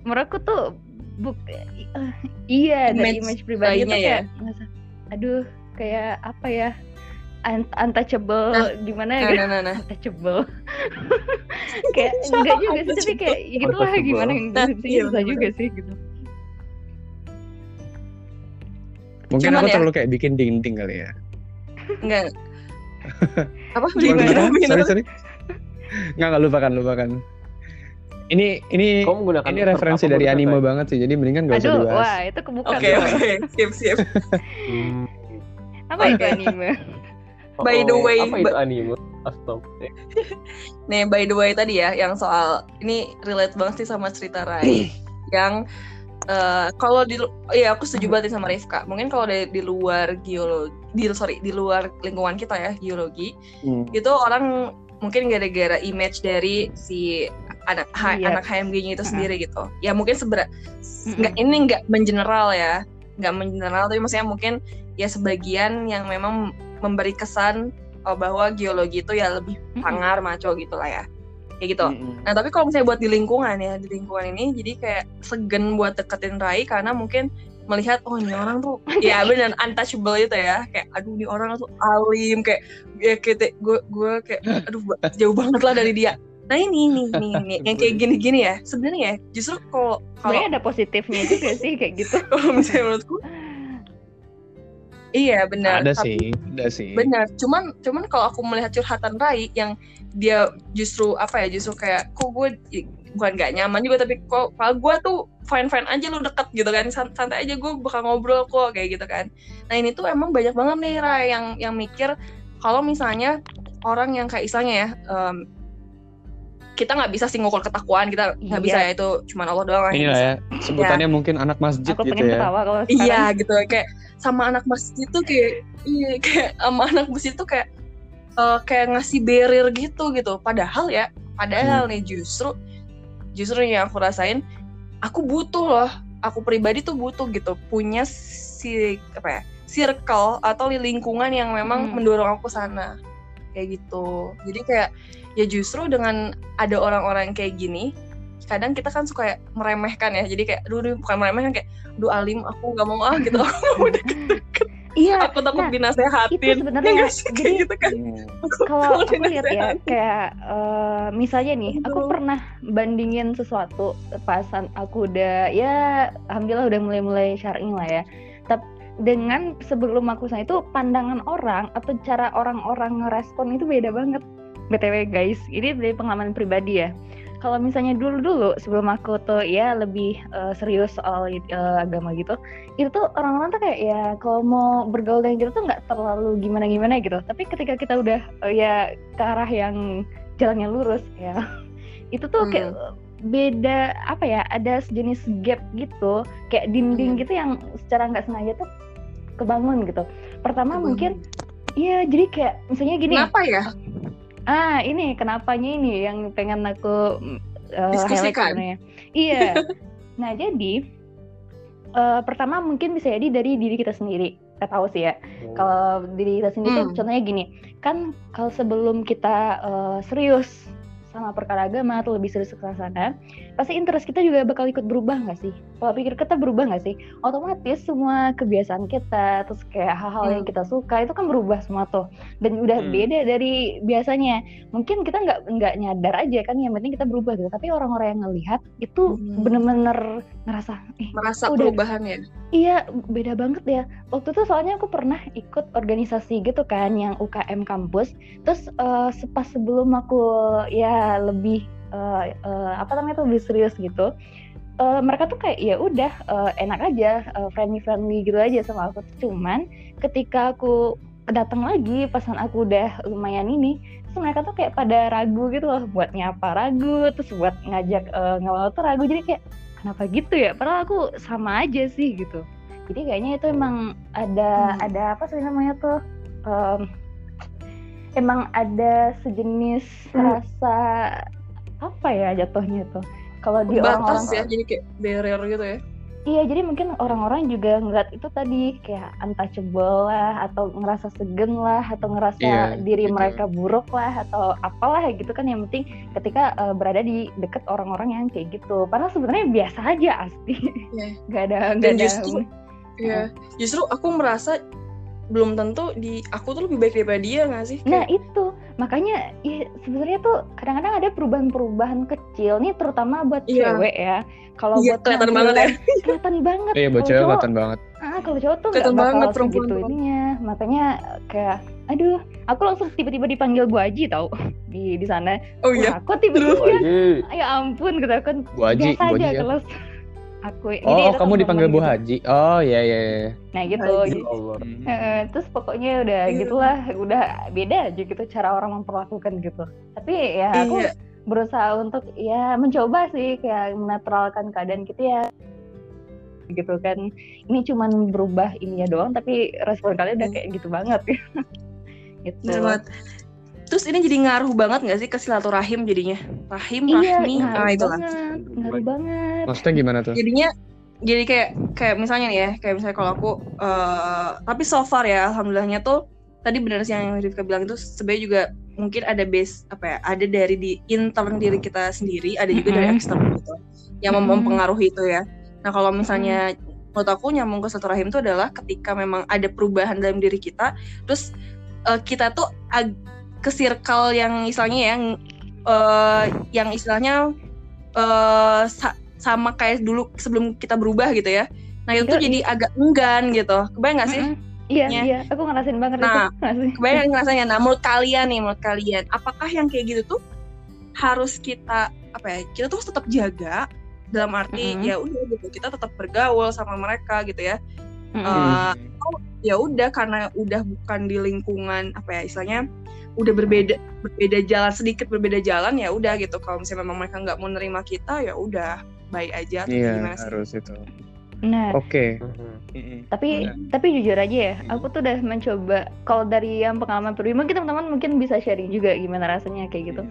menurutku tuh buk eh, iya dari Image image pribadi itu lainnya ya. kayak aduh kayak apa ya un- untouchable Nah, gimana Nah, gitu nah, nah, nah. untouchable kayak enggak juga sih tapi kayak ya gitu lah gimana yang Nah, iya, susah juga sih gitu mungkin Cuman aku ya- terlalu kayak bikin dinding kali ya Enggak. Apa? Gimana? Gimana? sorry Gimana? sorry nggak nggak lupakan lupakan ini ini menggunakan ini referensi dari anime banget sih jadi mendingan gak usah aduh dibahas wah itu kebuka Oke, tuh. oke. Siap, siap. Hmm. apa itu anime By the Oh, way, apa itu anime? Astaga. Nih, by the way tadi ya, yang soal ini relate banget sih sama cerita Rai. yang eh, kalau di, lu- iya aku setuju banget nih sama Rifka. Mungkin kalau di, di luar geologi, di sorry di luar lingkungan kita ya geologi, Hmm. itu orang mungkin gara-gara image dari si anak Iya. anak HMG-nya itu sendiri gitu. Ya mungkin seberat Mm-mm. nggak ini nggak mengeneral ya, nggak mengeneral tapi maksudnya mungkin ya sebagian yang memang memberi kesan oh, bahwa geologi itu ya lebih Mm-mm. pangar maco gitu lah ya kayak gitu Mm-mm. nah tapi kalau misalnya buat di lingkungan ya di lingkungan ini jadi kayak segen buat deketin Rai karena mungkin melihat oh ini orang tuh ya benar untouchable itu ya kayak aduh ini orang tuh alim kayak ya kita gue gue kayak aduh jauh banget lah dari dia nah ini nih nih, nih yang kayak gini-gini ya sebenarnya ya justru kalau kalau ada positifnya juga sih kayak gitu. kalau misalnya menurutku iya benar. Ada tapi- sih, ada sih. benar. Cuman cuman kalau aku melihat curhatan Rai yang dia justru apa ya justru kayak kok gue bukan gak nyaman juga tapi kok kalau gue tuh fine fine aja lu deket gitu kan. San- santai aja gue bakal ngobrol kok kayak gitu kan. Nah ini tuh emang banyak banget nih Rai yang yang mikir kalau misalnya orang yang kayak istilahnya ya em, kita nggak bisa sih ngukur ketakwaan kita nggak Iya. bisa ya itu cuman Allah doang yang Inilah bisa. ya, sebutannya mungkin anak masjid Aku gitu pengen ya. ketawa kalau sekarang. Iya gitu kayak sama anak masjid tuh kayak iya kayak sama anak masjid tuh kayak eh, kayak ngasih barrier gitu gitu. Padahal ya, padahal nih justru justru yang aku rasain aku butuh loh. Aku pribadi tuh butuh gitu punya si apa ya? circle atau lingkungan yang memang Hmm. mendorong aku sana. Kayak gitu. Jadi kayak ya justru dengan ada orang-orang kayak gini kadang kita kan suka meremehkan ya jadi kayak aduh, bukan meremehkan kayak duh alim aku nggak mau ah gitu aku nggak mau deket-deket Iya, aku takut nah, dinasehatin itu sebenarnya Ya sih? jadi kayak gitu kan. Aku kalau aku lihat ya kayak eh, misalnya nih aku pernah bandingin sesuatu pasan aku udah ya alhamdulillah udah mulai-mulai syar'i lah ya tapi dengan sebelum aku sana itu pandangan orang atau cara orang-orang ngerespon itu beda banget btw guys ini dari pengalaman pribadi ya kalau misalnya dulu-dulu sebelum aku tuh ya lebih eh, serius soal eh, agama gitu itu tuh orang-orang tuh kayak ya kalau mau bergaul dengan kita tuh nggak terlalu gimana-gimana gitu tapi ketika kita udah eh, ya ke arah yang jalannya lurus ya itu tuh Hmm. kayak beda apa ya ada sejenis gap gitu kayak dinding Hmm. gitu yang secara nggak sengaja tuh kebangun gitu pertama Kebangun. mungkin iya jadi kayak misalnya gini kenapa ya Ah, ini kenapanya ini yang pengen aku uh, highlight Diskusikan. sebenarnya. Iya. nah, jadi eh, pertama mungkin bisa jadi dari diri kita sendiri. Kita tahu sih ya. Kalau diri kita sendiri tuh Hmm. contohnya gini, kan kalau sebelum kita eh, serius sama perkara agama atau lebih serius ke sana, pasti interest kita juga bakal ikut berubah nggak sih? Pola pikir kita berubah nggak sih? Otomatis semua kebiasaan kita, terus kayak hal-hal yang Hmm. kita suka itu kan berubah semua tuh, dan udah Hmm. beda dari biasanya. Mungkin kita nggak nggak nyadar aja kan, yang penting kita berubah gitu. Tapi orang-orang yang ngelihat itu Hmm. bener-bener ngerasa, eh merasa Udah. perubahan ya Iya, beda banget ya. Waktu itu soalnya aku pernah ikut organisasi gitu kan, yang UKM kampus. Terus eh, pas sebelum aku ya lebih eh, eh, apa namanya tuh lebih serius gitu, eh, mereka tuh kayak ya udah eh, enak aja, friendly friendly gitu aja sama aku. Cuman ketika aku datang lagi, pasan aku udah lumayan ini, terus mereka tuh kayak pada ragu gitu loh, buat nyapa ragu, terus buat ngajak eh, ngawal tuh ragu. Jadi kayak kenapa gitu ya padahal aku sama aja sih gitu jadi kayaknya itu emang ada Hmm. ada apa sih namanya tuh em, emang ada sejenis Hmm. rasa apa ya jatuhnya tuh? Kalau di orang-orang ya jadi kayak barrier gitu ya. Iya jadi mungkin orang-orang juga ngeliat itu tadi kayak untouchable lah atau ngerasa segen lah atau ngerasa Iya, diri gitu. mereka buruk lah atau apalah gitu kan yang penting ketika eh, berada di deket orang-orang yang kayak gitu. Padahal sebenarnya biasa aja asli. Iya. nggak ada Dan nggak ada justru- Iya, justru aku merasa belum tentu di aku tuh lebih baik daripada dia nggak sih? Nah Kayak, itu makanya ya sebenarnya tuh kadang-kadang ada perubahan-perubahan kecil nih terutama buat Iya. cewek ya. Kalau Iya, buat kelihatan banget ya. kelihatan banget. Iya, buat cewek kelihatan banget. ah, kalau cowok tuh nggak bakal banget segitu perempuan tuh. ininya. Makanya kayak, aduh, aku langsung tiba-tiba dipanggil Bu Haji tau di di sana. oh iya, Wah, aku tiba-tiba Wajib. ya ampun gitu kan Bu Haji, biasa Bu aja Haji ya. kelas aku. jadi Oh, ada kamu dipanggil Bu gitu. Haji. Oh, iya iya iya. Nah gitu. Haji. Jadi- Allah. Hmm. Heeh, terus pokoknya udah Iya. gitulah, udah beda aja gitu cara orang memperlakukan gitu. Tapi ya aku iya, berusaha untuk ya mencoba sih kayak menetralkan keadaan gitu ya gitu kan. Ini cuman berubah ininya doang tapi respon kalian udah Hmm. kayak gitu banget gitu. banget. Terus ini jadi ngaruh banget nggak sih ke silaturahim jadinya? Rahim, Iya, rahmi, ngaruh ah itu lah. banget, ngaruh banget. Maksudnya gimana tuh? Jadinya jadi kayak kayak misalnya nih ya, kayak misalnya kalau aku eh tapi so far ya alhamdulillahnya tuh tadi benar sih yang Rifka bilang itu sebenarnya juga mungkin ada base apa ya, ada dari di intern diri kita sendiri, ada juga dari Mhm. eksternal gitu yang mem- Mhm. mempengaruhi itu ya. Nah, kalau misalnya menurut aku nyambung ke silaturahim itu adalah ketika memang ada perubahan dalam diri kita, terus eh, kita tuh ag- ke circle yang misalnya yang uh, yang istilahnya uh, sa sama kayak dulu sebelum kita berubah gitu ya. Nah itu tuh jadi agak enggan gitu. Kebayang gak sih? Mm -hmm. Iya, ya. iya, aku ngerasain banget nah, itu. kebayang ngerasainnya. Nah, menurut kalian nih, menurut kalian, apakah yang kayak gitu tuh harus kita apa ya? Kita tuh tetap jaga dalam arti mm -hmm. ya udah gitu, kita tetap bergaul sama mereka gitu ya. Mm -hmm. uh, ya udah karena udah bukan di lingkungan apa ya istilahnya udah berbeda berbeda jalan sedikit berbeda jalan ya udah gitu. Kalau misalnya memang mereka nggak mau nerima kita ya udah baik aja iya harus itu. Nah oke. Okay. tapi nah. tapi jujur aja ya aku tuh udah mencoba kalau dari yang pengalaman pribadi mungkin teman-teman mungkin bisa sharing juga gimana rasanya kayak gitu.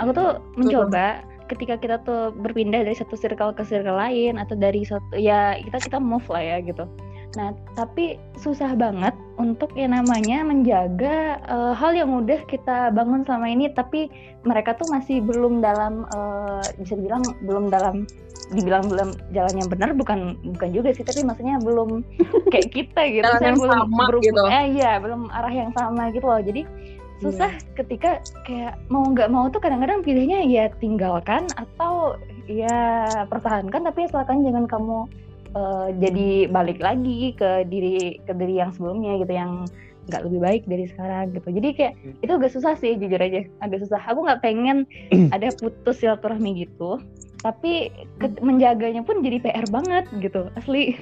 Aku tuh mencoba ketika kita tuh berpindah dari satu circle ke circle lain atau dari satu ya kita kita move lah ya gitu Nah, tapi susah banget untuk yang namanya menjaga uh, hal yang udah kita bangun selama ini, tapi mereka tuh masih belum dalam uh, bisa dibilang belum dalam dibilang belum jalan yang benar bukan bukan juga sih, tapi maksudnya belum kayak kita gitu, jalan yang belum sama belum, gitu. Eh, iya, belum arah yang sama gitu loh. Jadi susah yeah. ketika kayak mau nggak mau tuh kadang-kadang pilihnya ya tinggalkan atau ya pertahankan, tapi asalkan jangan kamu uh, jadi balik lagi ke diri ke diri yang sebelumnya gitu yang nggak lebih baik dari sekarang gitu. Jadi kayak hmm. itu agak susah sih jujur aja. Agak susah. Aku nggak pengen ada putus silaturahmi gitu tapi ke, menjaganya pun jadi PR banget gitu asli.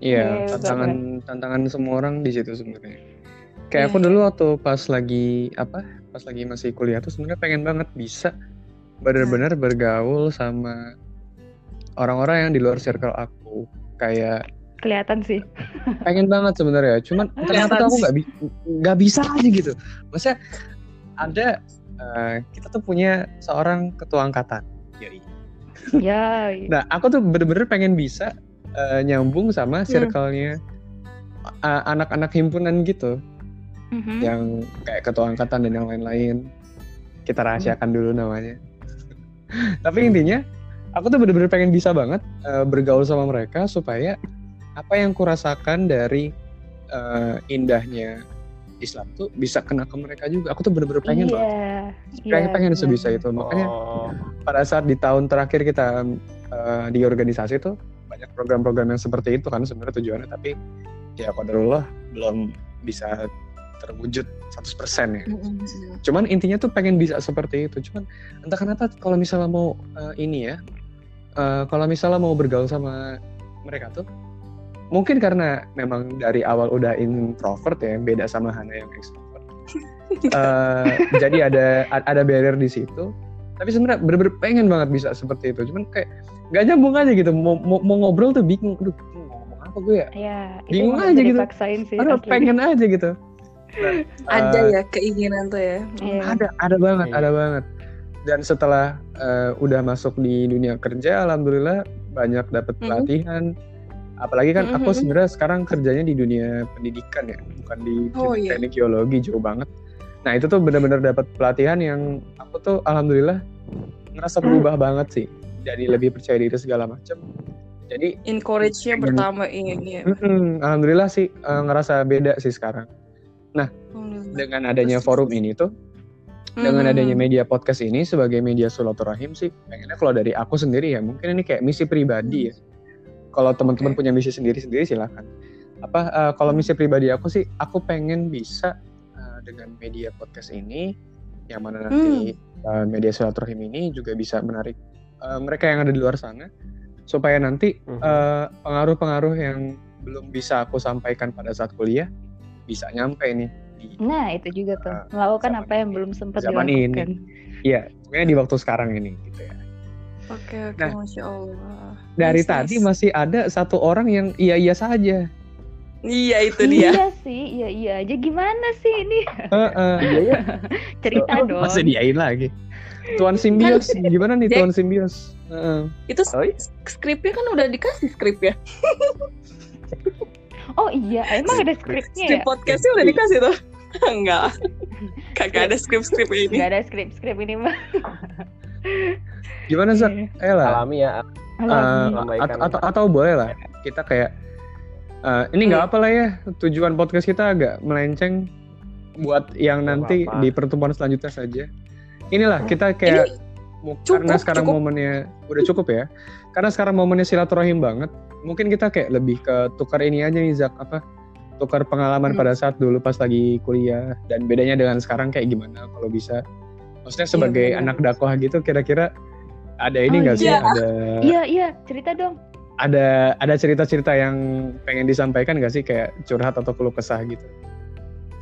Iya yeah, tantangan tantangan semua orang di situ sebenarnya. Kayak yeah. aku dulu waktu pas lagi apa pas lagi masih kuliah tuh sebenarnya pengen banget bisa benar-benar bergaul sama orang-orang yang di luar circle aku kayak kelihatan sih. pengen banget sebenarnya. Cuman ternyata aku nggak bi nggak bisa aja gitu. Maksudnya ada uh, kita tuh punya seorang ketua angkatan. Ya nah aku tuh bener-bener pengen bisa uh, nyambung sama hmm. circle-nya uh, anak-anak himpunan gitu. Mm-hmm. yang kayak ketua angkatan dan yang lain-lain. Kita rahasiakan mm. dulu namanya. Tapi intinya aku tuh bener-bener pengen bisa banget uh, bergaul sama mereka supaya apa yang kurasakan dari uh, indahnya Islam tuh bisa kena ke mereka juga. Aku tuh bener-bener pengen yeah, banget. Pengen, yeah, pengen yeah. sebisa itu. Makanya oh. pada saat di tahun terakhir kita uh, di organisasi tuh banyak program-program yang seperti itu kan sebenarnya tujuannya tapi ya qadarullah belum bisa terwujud 100% ya. Mm-hmm. Cuman intinya tuh pengen bisa seperti itu. Cuman entah kenapa kalau misalnya mau uh, ini ya uh, kalau misalnya mau bergaul sama mereka tuh mungkin karena memang dari awal udah introvert ya beda sama Hana yang extrovert. Uh, jadi ada ada barrier di situ. Tapi sebenarnya bener-bener pengen banget bisa seperti itu. Cuman kayak nggak nyambung aja gitu. Mau, mau, mau ngobrol tuh bingung. Aduh ngomong apa gue ya, ya bingung aja gitu. sih, aduh pengen aja gitu. Nah, ada uh, ya keinginan tuh ya. Iya. ada ada banget iya. ada banget dan setelah uh, udah masuk di dunia kerja alhamdulillah banyak dapat pelatihan mm -hmm. apalagi kan mm -hmm. aku sebenarnya sekarang kerjanya di dunia pendidikan ya bukan di oh, iya. teknik geologi jauh banget nah itu tuh benar-benar dapat pelatihan yang aku tuh alhamdulillah ngerasa berubah mm. banget sih jadi lebih percaya diri segala macam jadi encourage-nya pertama ini ya. Mm, alhamdulillah sih uh, ngerasa beda sih sekarang nah dengan adanya forum ini tuh dengan adanya media podcast ini sebagai media silaturahim sih pengennya kalau dari aku sendiri ya mungkin ini kayak misi pribadi ya kalau teman-teman okay. punya misi sendiri-sendiri silahkan apa uh, kalau misi pribadi aku sih aku pengen bisa uh, dengan media podcast ini yang mana nanti hmm. uh, media silaturahim ini juga bisa menarik uh, mereka yang ada di luar sana supaya nanti hmm. uh, pengaruh-pengaruh yang belum bisa aku sampaikan pada saat kuliah bisa nyampe nih Nah, itu juga tuh. Uh, Melakukan apa yang belum sempat zaman dilakukan. ini. Iya, pokoknya di waktu sekarang ini gitu ya. Oke, oke, nah, Masya Allah. Dari nice, tadi nice. masih ada satu orang yang iya-iya saja. Iya itu dia. Iya sih, iya iya aja gimana sih ini? Uh, uh, iya, iya. Cerita oh, dong. Masih diain lagi. Tuan Simbios, kan, gimana nih Tuan Simbios? Uh. Itu oh, skripnya kan udah dikasih skrip ya. Oh iya, emang ada skripnya ya? Di podcastnya udah dikasih tuh. Enggak. Kagak ada skrip-skrip ini. Enggak ada skrip-skrip ini mah. Gimana Zak? Eh lah. Alami ya. Alami. Uh, atau, atau, atau boleh lah kita kayak uh, ini nggak hmm. apa lah ya tujuan podcast kita agak melenceng buat yang nanti apa -apa. di pertemuan selanjutnya saja. inilah kita kayak mu- cukup, karena sekarang cukup. momennya udah cukup ya. Karena sekarang momennya silaturahim banget. Mungkin kita kayak lebih ke tukar ini aja nih Zak apa? Tukar pengalaman Hmm. pada saat dulu pas lagi kuliah dan bedanya dengan sekarang kayak gimana kalau bisa. Maksudnya sebagai benar. anak dakwah gitu kira-kira ada ini Oh, nggak sih? iya. Ada Iya iya cerita dong. ada ada cerita-cerita yang pengen disampaikan nggak sih kayak curhat atau keluh kesah gitu?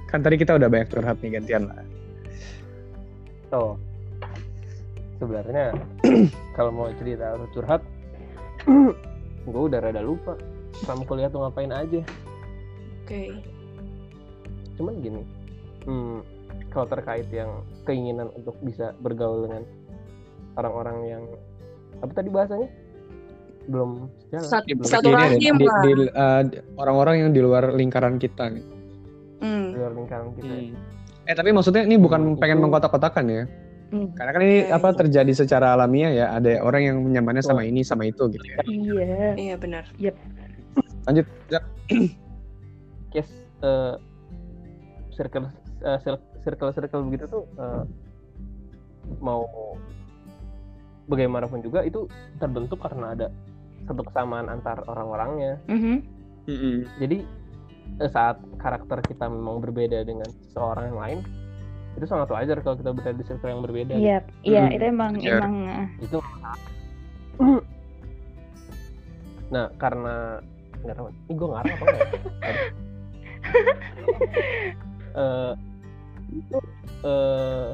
Kan tadi kita udah banyak curhat nih gantian lah. Oh, sebenarnya kalau mau cerita atau curhat, gue udah rada lupa sama kuliah tuh ngapain aja. Oke. Cuman gini, hmm, kalau terkait yang keinginan untuk bisa bergaul dengan orang-orang yang apa tadi bahasanya belum jalan, Sat- belum satu rahim di- lah. di- uh, orang-orang yang di luar lingkaran kita nih. Hmm. di luar lingkaran kita. Eh tapi maksudnya ini bukan Hmm, pengen mengkotak-kotakan ya. Hmm. Karena kan ini Oke. apa terjadi secara alamiah ya. Ada orang yang nyamannya sama Oh. ini sama itu gitu ya. Iya. Iya benar. Lanjut. Zak. Yes, eh, circle eh, cir- circle circle begitu tuh eh, mau bagaimanapun juga itu terbentuk karena ada satu kesamaan antar orang-orangnya. Mhm. Jadi eh, saat karakter kita memang berbeda dengan seseorang yang lain, itu sangat wajar kalau kita berada di circle yang berbeda. Iya iya Hmm, itu emang wajar. emang uh, Itu Nah, karena nggak tahu, ini gue ngarang apa enggak? Eh, itu eh,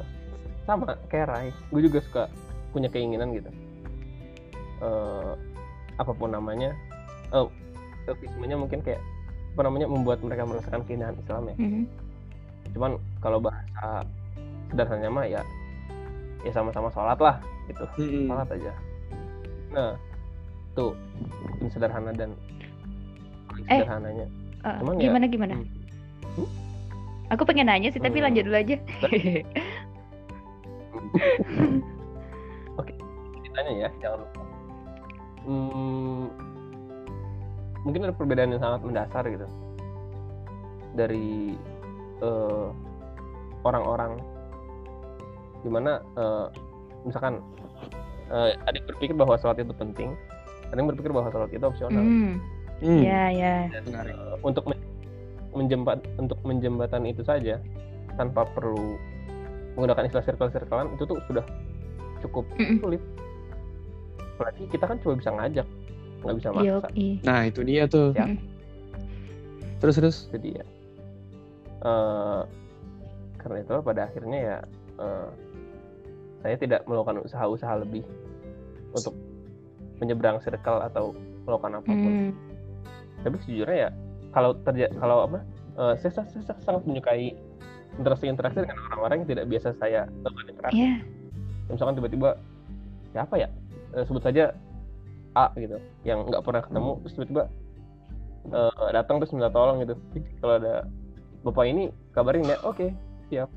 sama kayak Rai, gue juga suka punya keinginan gitu. Eh, apa pun namanya, eh, selfismenya mungkin kayak apa namanya membuat mereka merasakan keindahan Islam ya. mhm. Cuman kalau bahasa sederhananya mah ya ya sama-sama sholat lah gitu sholat aja nah tuh sederhana dan Eh. sederhananya Uh, Cuman ya- gimana gimana? Hmm. Aku pengen nanya sih tapi Hmm. lanjut dulu aja. ditanya ya jangan lupa Hmm, mungkin ada perbedaan yang sangat mendasar gitu dari eh, orang-orang di mana eh, misalkan eh, ada yang berpikir bahwa sholat itu penting ada yang berpikir bahwa sholat itu opsional Hmm. Hmm. Iya iya. dan eh, untuk men- menjembat untuk menjembatan itu saja tanpa perlu menggunakan istilah circle-circlean itu tuh sudah cukup sulit apalagi kita kan cuma bisa ngajak nggak bisa maksa Yoi. Nah itu dia tuh. Ya. Mm. Terus terus. jadi ya eh, karena itu pada akhirnya ya eh, saya tidak melakukan usaha-usaha lebih untuk menyeberang circle atau melakukan apa pun Hmm. Tapi sejujurnya ya kalau terjadi kalau apa eh, saya, saya, saya sangat menyukai interaksi-interaksi dengan orang-orang yang tidak biasa saya lakukan interaksi Iya. misalkan tiba-tiba siapa ya Eh, sebut saja A gitu yang nggak pernah ketemu terus tiba-tiba eh, datang terus minta tolong gitu. "Ih, kalau ada bapak ini kabarin ya oke siap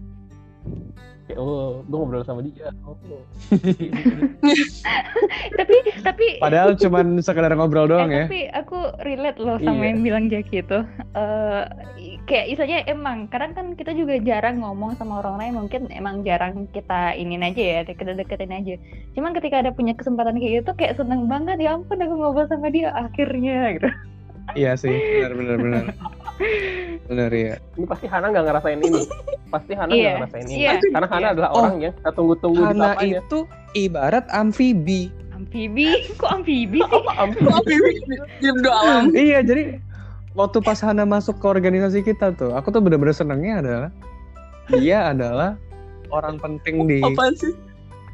kayak oh gue ngobrol sama dia oh, Tapi tapi Padahal cuman sekedar ngobrol doang eh, ya. tapi aku relate loh sama Iya. yang bilang Jackie itu. Eh, kayak istilahnya emang kadang kan kita juga jarang ngomong sama orang lain mungkin emang jarang kita inin aja ya deket-deketin aja. Cuman ketika ada punya kesempatan kayak gitu kayak seneng banget ya ampun aku ngobrol sama dia akhirnya gitu. Iya sih. Benar benar benar. Benar ya. ini pasti Hana nggak ngerasain ini pasti Hana nggak Iya, ngerasain ini iya, karena Hana iya. adalah Oh. orang yang kita tunggu-tunggu di Hana sapanya itu ibarat amfibi. Amfibi, kok amfibi sih? apa ampun Diam doang. iya jadi waktu pas Hana masuk ke organisasi kita tuh, aku tuh bener-bener senengnya adalah dia adalah orang penting di Apaan sih?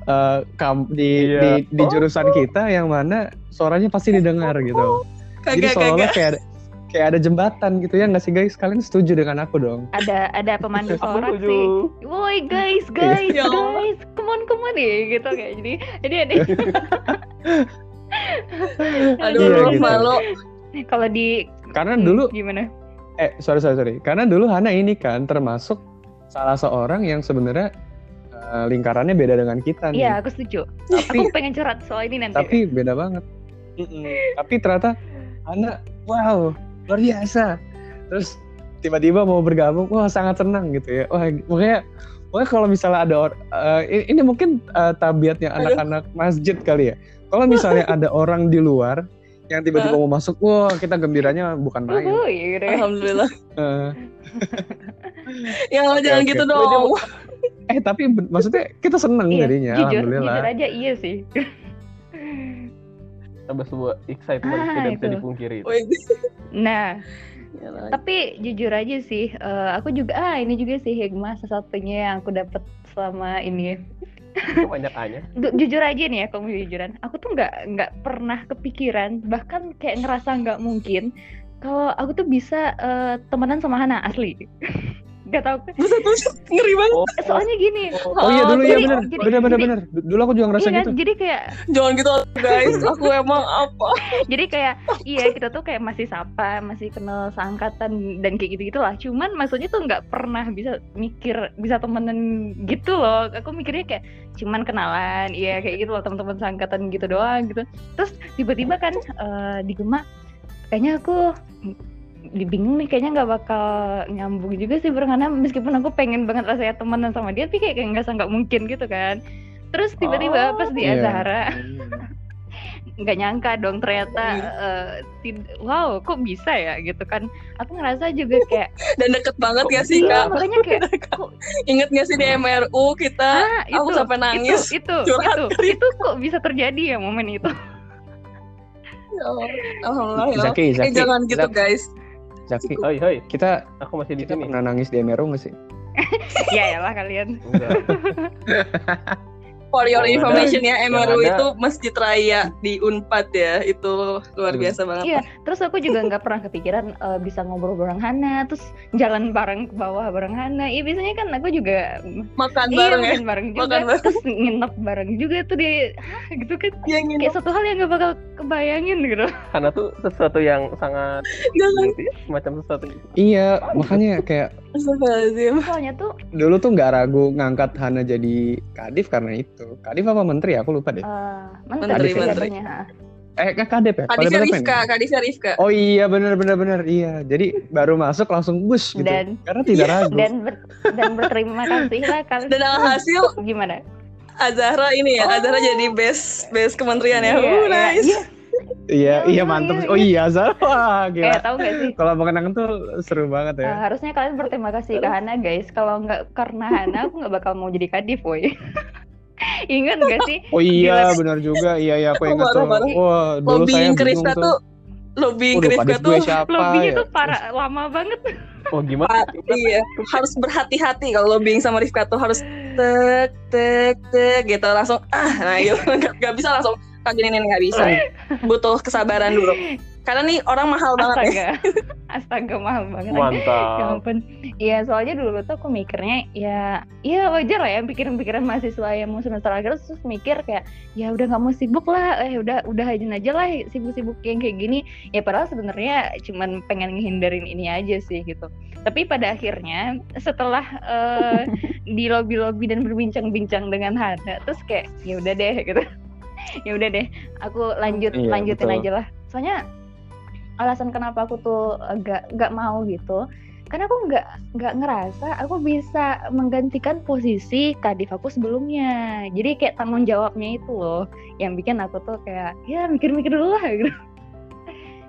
eh, kam- di, Iya. di di jurusan kita yang mana suaranya pasti didengar gitu. Jadi Kagak seolah-olah kagak. kayak ada, kayak ada jembatan gitu ya nggak sih guys? Kalian setuju dengan aku dong? Ada ada pemandu sorak sih. Woi guys, guys, Ya guys, come on, come on ya gitu kayak jadi jadi ada Aduh, Iya, gitu. malu. kalau di Karena Hmm, dulu gimana? eh sorry sorry sorry. Karena dulu Hana ini kan termasuk salah seorang yang sebenarnya eh, lingkarannya beda dengan kita nih. Iya, aku setuju. Tapi Aku pengen curhat soal ini nanti. tapi beda banget. Tapi ternyata Hana wow luar biasa. Terus tiba-tiba mau bergabung, wah sangat senang gitu ya. Wah makanya Pokoknya kalau misalnya ada or, uh, ini, mungkin uh, tabiatnya anak-anak masjid kali ya. Kalau misalnya ada orang di luar yang tiba-tiba mau masuk, wah kita gembiranya bukan main. Uhuh, gitu ya. Alhamdulillah. Uh, Ya Allah jangan oke. gitu dong. eh tapi maksudnya kita seneng Iya, jadinya, jujur, alhamdulillah. jujur aja iya sih. Tambah sebuah excitement Ah, tidak bisa itu. dipungkiri Wih, Nah, gila. tapi jujur aja sih, eh, aku juga ah ini juga sih hikmah satu-satunya yang aku dapat selama ini. Itu banyak Ju- jujur aja nih ya, kamu jujuran. Aku tuh nggak nggak pernah kepikiran, bahkan kayak ngerasa nggak mungkin kalau aku tuh bisa eh, temenan sama Hana asli. Gak tau. Buset, buset, ngeri banget. oh, Soalnya gini, Oh iya dulu ya jadi- bener, jadi- bener bener jadi- bener. Dulu aku juga ngerasa iya kan? gitu. Jadi kayak Jangan gitu guys. Aku emang apa? jadi kayak iya kita tuh kayak masih sapa masih kenal seangkatan dan kayak gitu gitulah cuman maksudnya tuh nggak pernah bisa mikir bisa temenan gitu loh aku mikirnya kayak cuman kenalan iya kayak gitu loh teman-teman seangkatan gitu doang gitu terus tiba-tiba kan eh, di Gema kayaknya aku bingung nih kayaknya nggak bakal nyambung juga sih karena meskipun aku pengen banget rasanya temenan sama dia tapi kayak nggak nggak mungkin gitu kan terus tiba-tiba pas di Iya. Azahara nggak nyangka dong ternyata eh, tid- wow kok bisa ya gitu kan aku ngerasa juga kayak Dan deket banget gak sih iya kak? makanya kayak kok Ingat gak sih di MRU kita? ah itu aku sampai nangis. itu itu itu, itu kok bisa terjadi ya momen itu Ya Allah. Alhamdulillah. ya Allah. Zaki, Eh Zaki, jangan gitu Zaki, guys. Zaki, Hoi hoi kita aku masih di kita sini pernah nangis di Emeru nggak sih? ya lah kalian Enggak. For your Yang ada- information ya, MRU ada- itu masjid raya di Unpad ya. Itu luar Hmm. biasa banget. iya terus aku juga nggak pernah kepikiran eh, bisa ngobrol bareng Hana terus jalan bareng ke bawah bareng Hana iya biasanya kan aku juga Makan iya bareng ya. makan bareng juga Makan bareng. terus nginep bareng juga tuh di Hah, gitu kan ini kayak satu hal yang nggak bakal kebayangin gitu karena tuh sesuatu yang sangat jangan. gitu ya, semacam sesuatu Iya, makanya kayak. Soalnya tuh dulu tuh nggak ragu ngangkat Hana jadi kadif karena itu. Kadif apa menteri? Aku lupa deh. eh Menteri, menteri menteri. Eh, kan kadep ya? Kadifnya Kadep apa Rifka, ini? Kadifnya Rifka. Oh iya, bener bener bener iya. Jadi baru masuk langsung bus gitu. Dan- karena tidak ragu. dan ber- dan berterima kasih lah kalian Dan alhasil gimana Azahra ini ya, Oh. Azahra jadi best best kementerian ya. Iya, Uh, iya, nice. iya. Iya, Iya, iya iya, mantep. iya, Oh iya, Zara. Wah, eh gila. tahu gak sih Kalau mau kenangan tuh seru banget Eh, ya. harusnya kalian berterima kasih ke Hana guys kalau nggak karena Hana aku nggak bakal mau jadi kadif boy ingat gak sih Oh iya, Gila. benar juga. Iya, iya aku ingat tuh. Wah, dulu saya Lobbying ke bingung Rifka tuh. tuh, lobbying kadif tuh gue siapa lobbynya ya? tuh parah lama banget oh gimana iya, harus berhati-hati kalau lobbying sama Rifka tuh harus tek tek tek gitu langsung ah nah gitu nggak, nggak bisa langsung kayak gini nih nggak bisa. Butuh kesabaran dulu. Karena nih orang mahal banget ya. Astaga. Astaga mahal banget. Ya mantap ampun. Iya soalnya dulu tuh aku mikirnya ya ya wajar lah ya pikiran-pikiran mahasiswa yang mau semester akhir terus mikir kayak ya udah nggak mau sibuk lah eh udah udah aja aja lah sibuk-sibuk yang kayak gini. Ya padahal sebenarnya cuman pengen ngehindarin ini aja sih gitu. Tapi pada akhirnya setelah eh, di lobby-lobby dan berbincang-bincang dengan Hana terus kayak ya udah deh gitu ya udah deh aku lanjut Iya, lanjutin betul. aja lah soalnya alasan kenapa aku tuh agak nggak mau gitu karena aku nggak nggak ngerasa aku bisa menggantikan posisi kadif aku sebelumnya jadi kayak tanggung jawabnya itu loh yang bikin aku tuh kayak ya mikir-mikir dulu lah gitu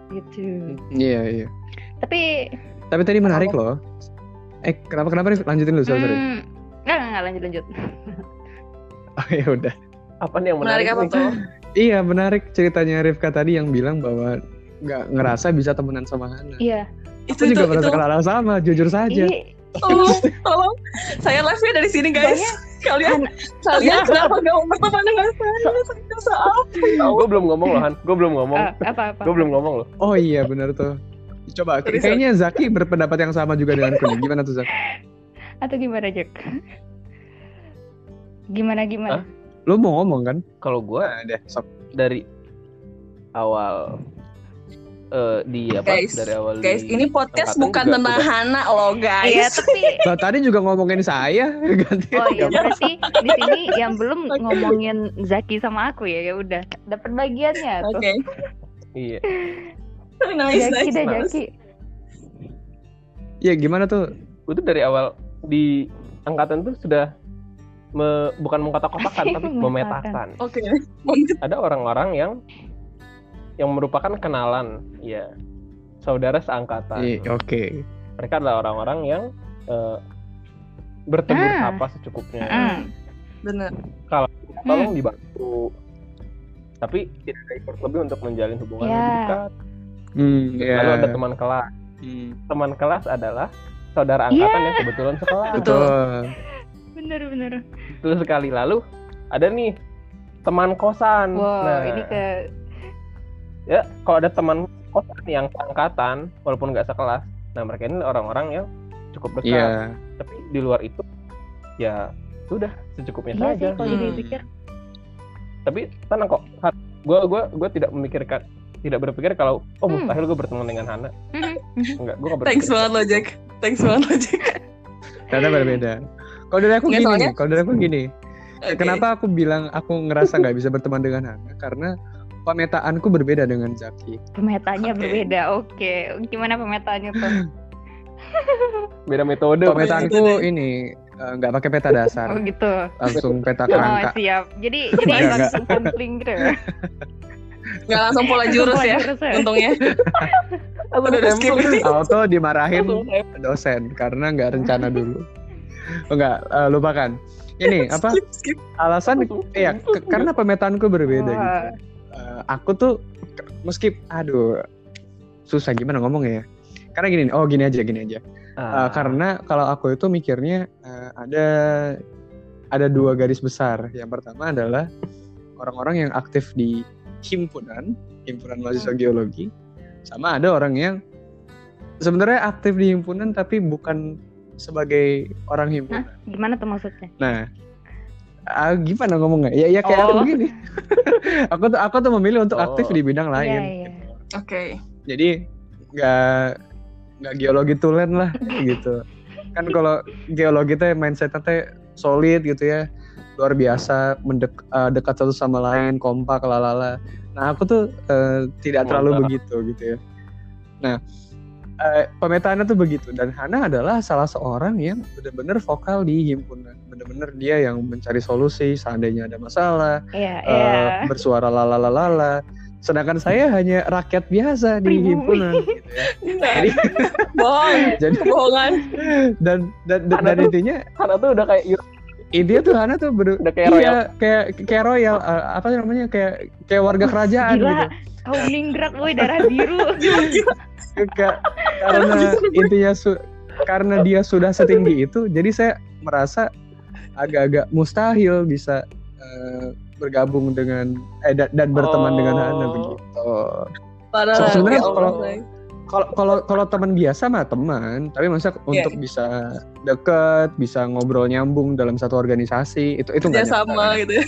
gitu Iya, iya. tapi Tapi tadi menarik loh. Eh, kenapa kenapa Rif? Lanjutin dulu, sorry. hmm, nggak nggak, lanjut lanjut Oh, ya udah. Apa nih yang menarik menarik, apa tuh? Iya, menarik ceritanya Rifka tadi yang bilang bahwa nggak ngerasa bisa temenan sama Hana. iya. Itu Aku itu juga itu merasakan hal sama, jujur saja. Ih, tolong tolong. Saya live nya dari sini guys. Kalian kalian kenapa gak mau berteman dengan saya? Saya dosa apa gue belum ngomong loh Han. Gue belum ngomong. Ah, apa apa? Gue belum ngomong loh. Oh iya, benar tuh. Coba, Sorry, kayaknya Zaki berpendapat yang sama juga denganku nih. Gimana tuh Zaki? atau gimana Jack gimana gimana? Hah? Lu mau ngomong kan? kalau gue Nah, deh, sok. dari awal eh di apa Guys, dari awal guys di ini podcast bukan tentang Hana loh iya guys tapi Lah, tadi juga ngomongin saya, ganti. Oh iya Gak berarti di sini yang belum ngomongin Zaki sama aku ya ya udah dapat bagiannya tuh. oke iya nice Zaki nice dah Males. Zaki. Iya, gimana tuh? gue tuh dari awal di angkatan tuh sudah me, bukan mengkotak-kotakan tapi memetakan. Oke. Ada orang-orang yang yang merupakan kenalan, ya saudara seangkatan. Iya, Oke. Mereka adalah orang-orang yang eh, bertegur Ah. sapa secukupnya. Mm. Bener. Tolong dibantu. Tapi tidak ada effort lebih untuk menjalin hubungan Ya. lebih dekat. Hmm, ya. Lalu ada teman kelas. Hmm, Teman kelas adalah saudara angkatan Ya. yang kebetulan sekelas. betul. Bener bener. Terus sekali lalu ada nih teman kosan. Wow, Nah, ini ke ya kalau ada teman kosan yang angkatan walaupun nggak sekelas, nah mereka ini orang-orang yang cukup dekat. Iya. Tapi di luar itu ya sudah secukupnya iya saja. sih kalau Hmm. dipikir. Tapi tenang kok. Gue gua gua tidak memikirkan tidak berpikir kalau oh Hmm. mustahil gue berteman dengan Hana. Enggak, gue gak berpikir. Thanks banget lo Jack. Thanks banget lo Jack. Karena berbeda. Kalau dari aku gini soalnya- nih, kalau dari aku gini. Oke. Kenapa aku bilang aku ngerasa nggak bisa berteman dengan Hana? Karena pemetaanku berbeda dengan Zaki. Pemetanya Oke. berbeda. Oke, gimana pemetanya tuh? Beda metode. Pemetaanku ini eh, nggak pakai peta dasar, Oh gitu. langsung peta Oh kerangka. siap. Jadi jadi Enggak, langsung sampling gitu. ya? Nggak langsung pola jurus ya. Jurus ya? Untungnya. Aku Udah skip. Auto dimarahin dosen karena nggak rencana dulu. Oh, Enggak, eh, lupakan. Ini apa? Skip, skip. Alasan Iya, ke- karena pemetaanku berbeda gitu. Wah. Eh, aku tuh meski aduh susah gimana ngomongnya ya. Karena gini, oh gini aja, gini aja. Eh, Ah, karena kalau aku itu mikirnya eh, ada ada dua garis besar. Yang pertama adalah orang-orang yang aktif di himpunan, himpunan mahasiswa geologi, sama ada orang yang sebenarnya aktif di himpunan tapi bukan sebagai orang himpunan. Gimana tuh maksudnya? Nah, ah, gimana ngomongnya? Ya, ya kayak aku Oh. gini. aku tuh aku tuh memilih untuk aktif Oh. di bidang Iya, lain. iya. Oke. Jadi nggak nggak geologi tulen lah gitu. Kan kalau geologi teh mindsetnya teh solid gitu ya, luar biasa, mendek eh, dekat satu sama lain, kompak, lalala. Nah aku tuh eh, tidak terlalu Mantap. begitu gitu ya. Nah eh, pemetaannya tuh begitu dan Hana adalah salah seorang yang benar-benar vokal di himpunan, benar-benar dia yang mencari solusi seandainya ada masalah, Iya, eh, iya. bersuara lalalalala. Sedangkan saya hanya rakyat biasa di himpunan gitu ya. Jadi Bohong. jadi Kebohongan. dan dan dan, dan tuh- intinya Hana tuh udah kayak intinya tuh Hana tuh ber, udah kayak iya, royal. kayak kayak royal eh, apa namanya kayak kayak warga kerajaan Gila. gitu. Kau ninggerak woi darah biru. Kayak- karena intinya su- karena dia sudah setinggi itu, jadi saya merasa agak-agak mustahil bisa eh, bergabung dengan eh dan, dan berteman dengan Hana Oh. begitu. Parah. So, sebenarnya ya kalau-. Kalau kalau kalau teman biasa mah teman tapi masa Iya. untuk bisa deket bisa ngobrol nyambung dalam satu organisasi itu itu nggak sama nyata. gitu. ya.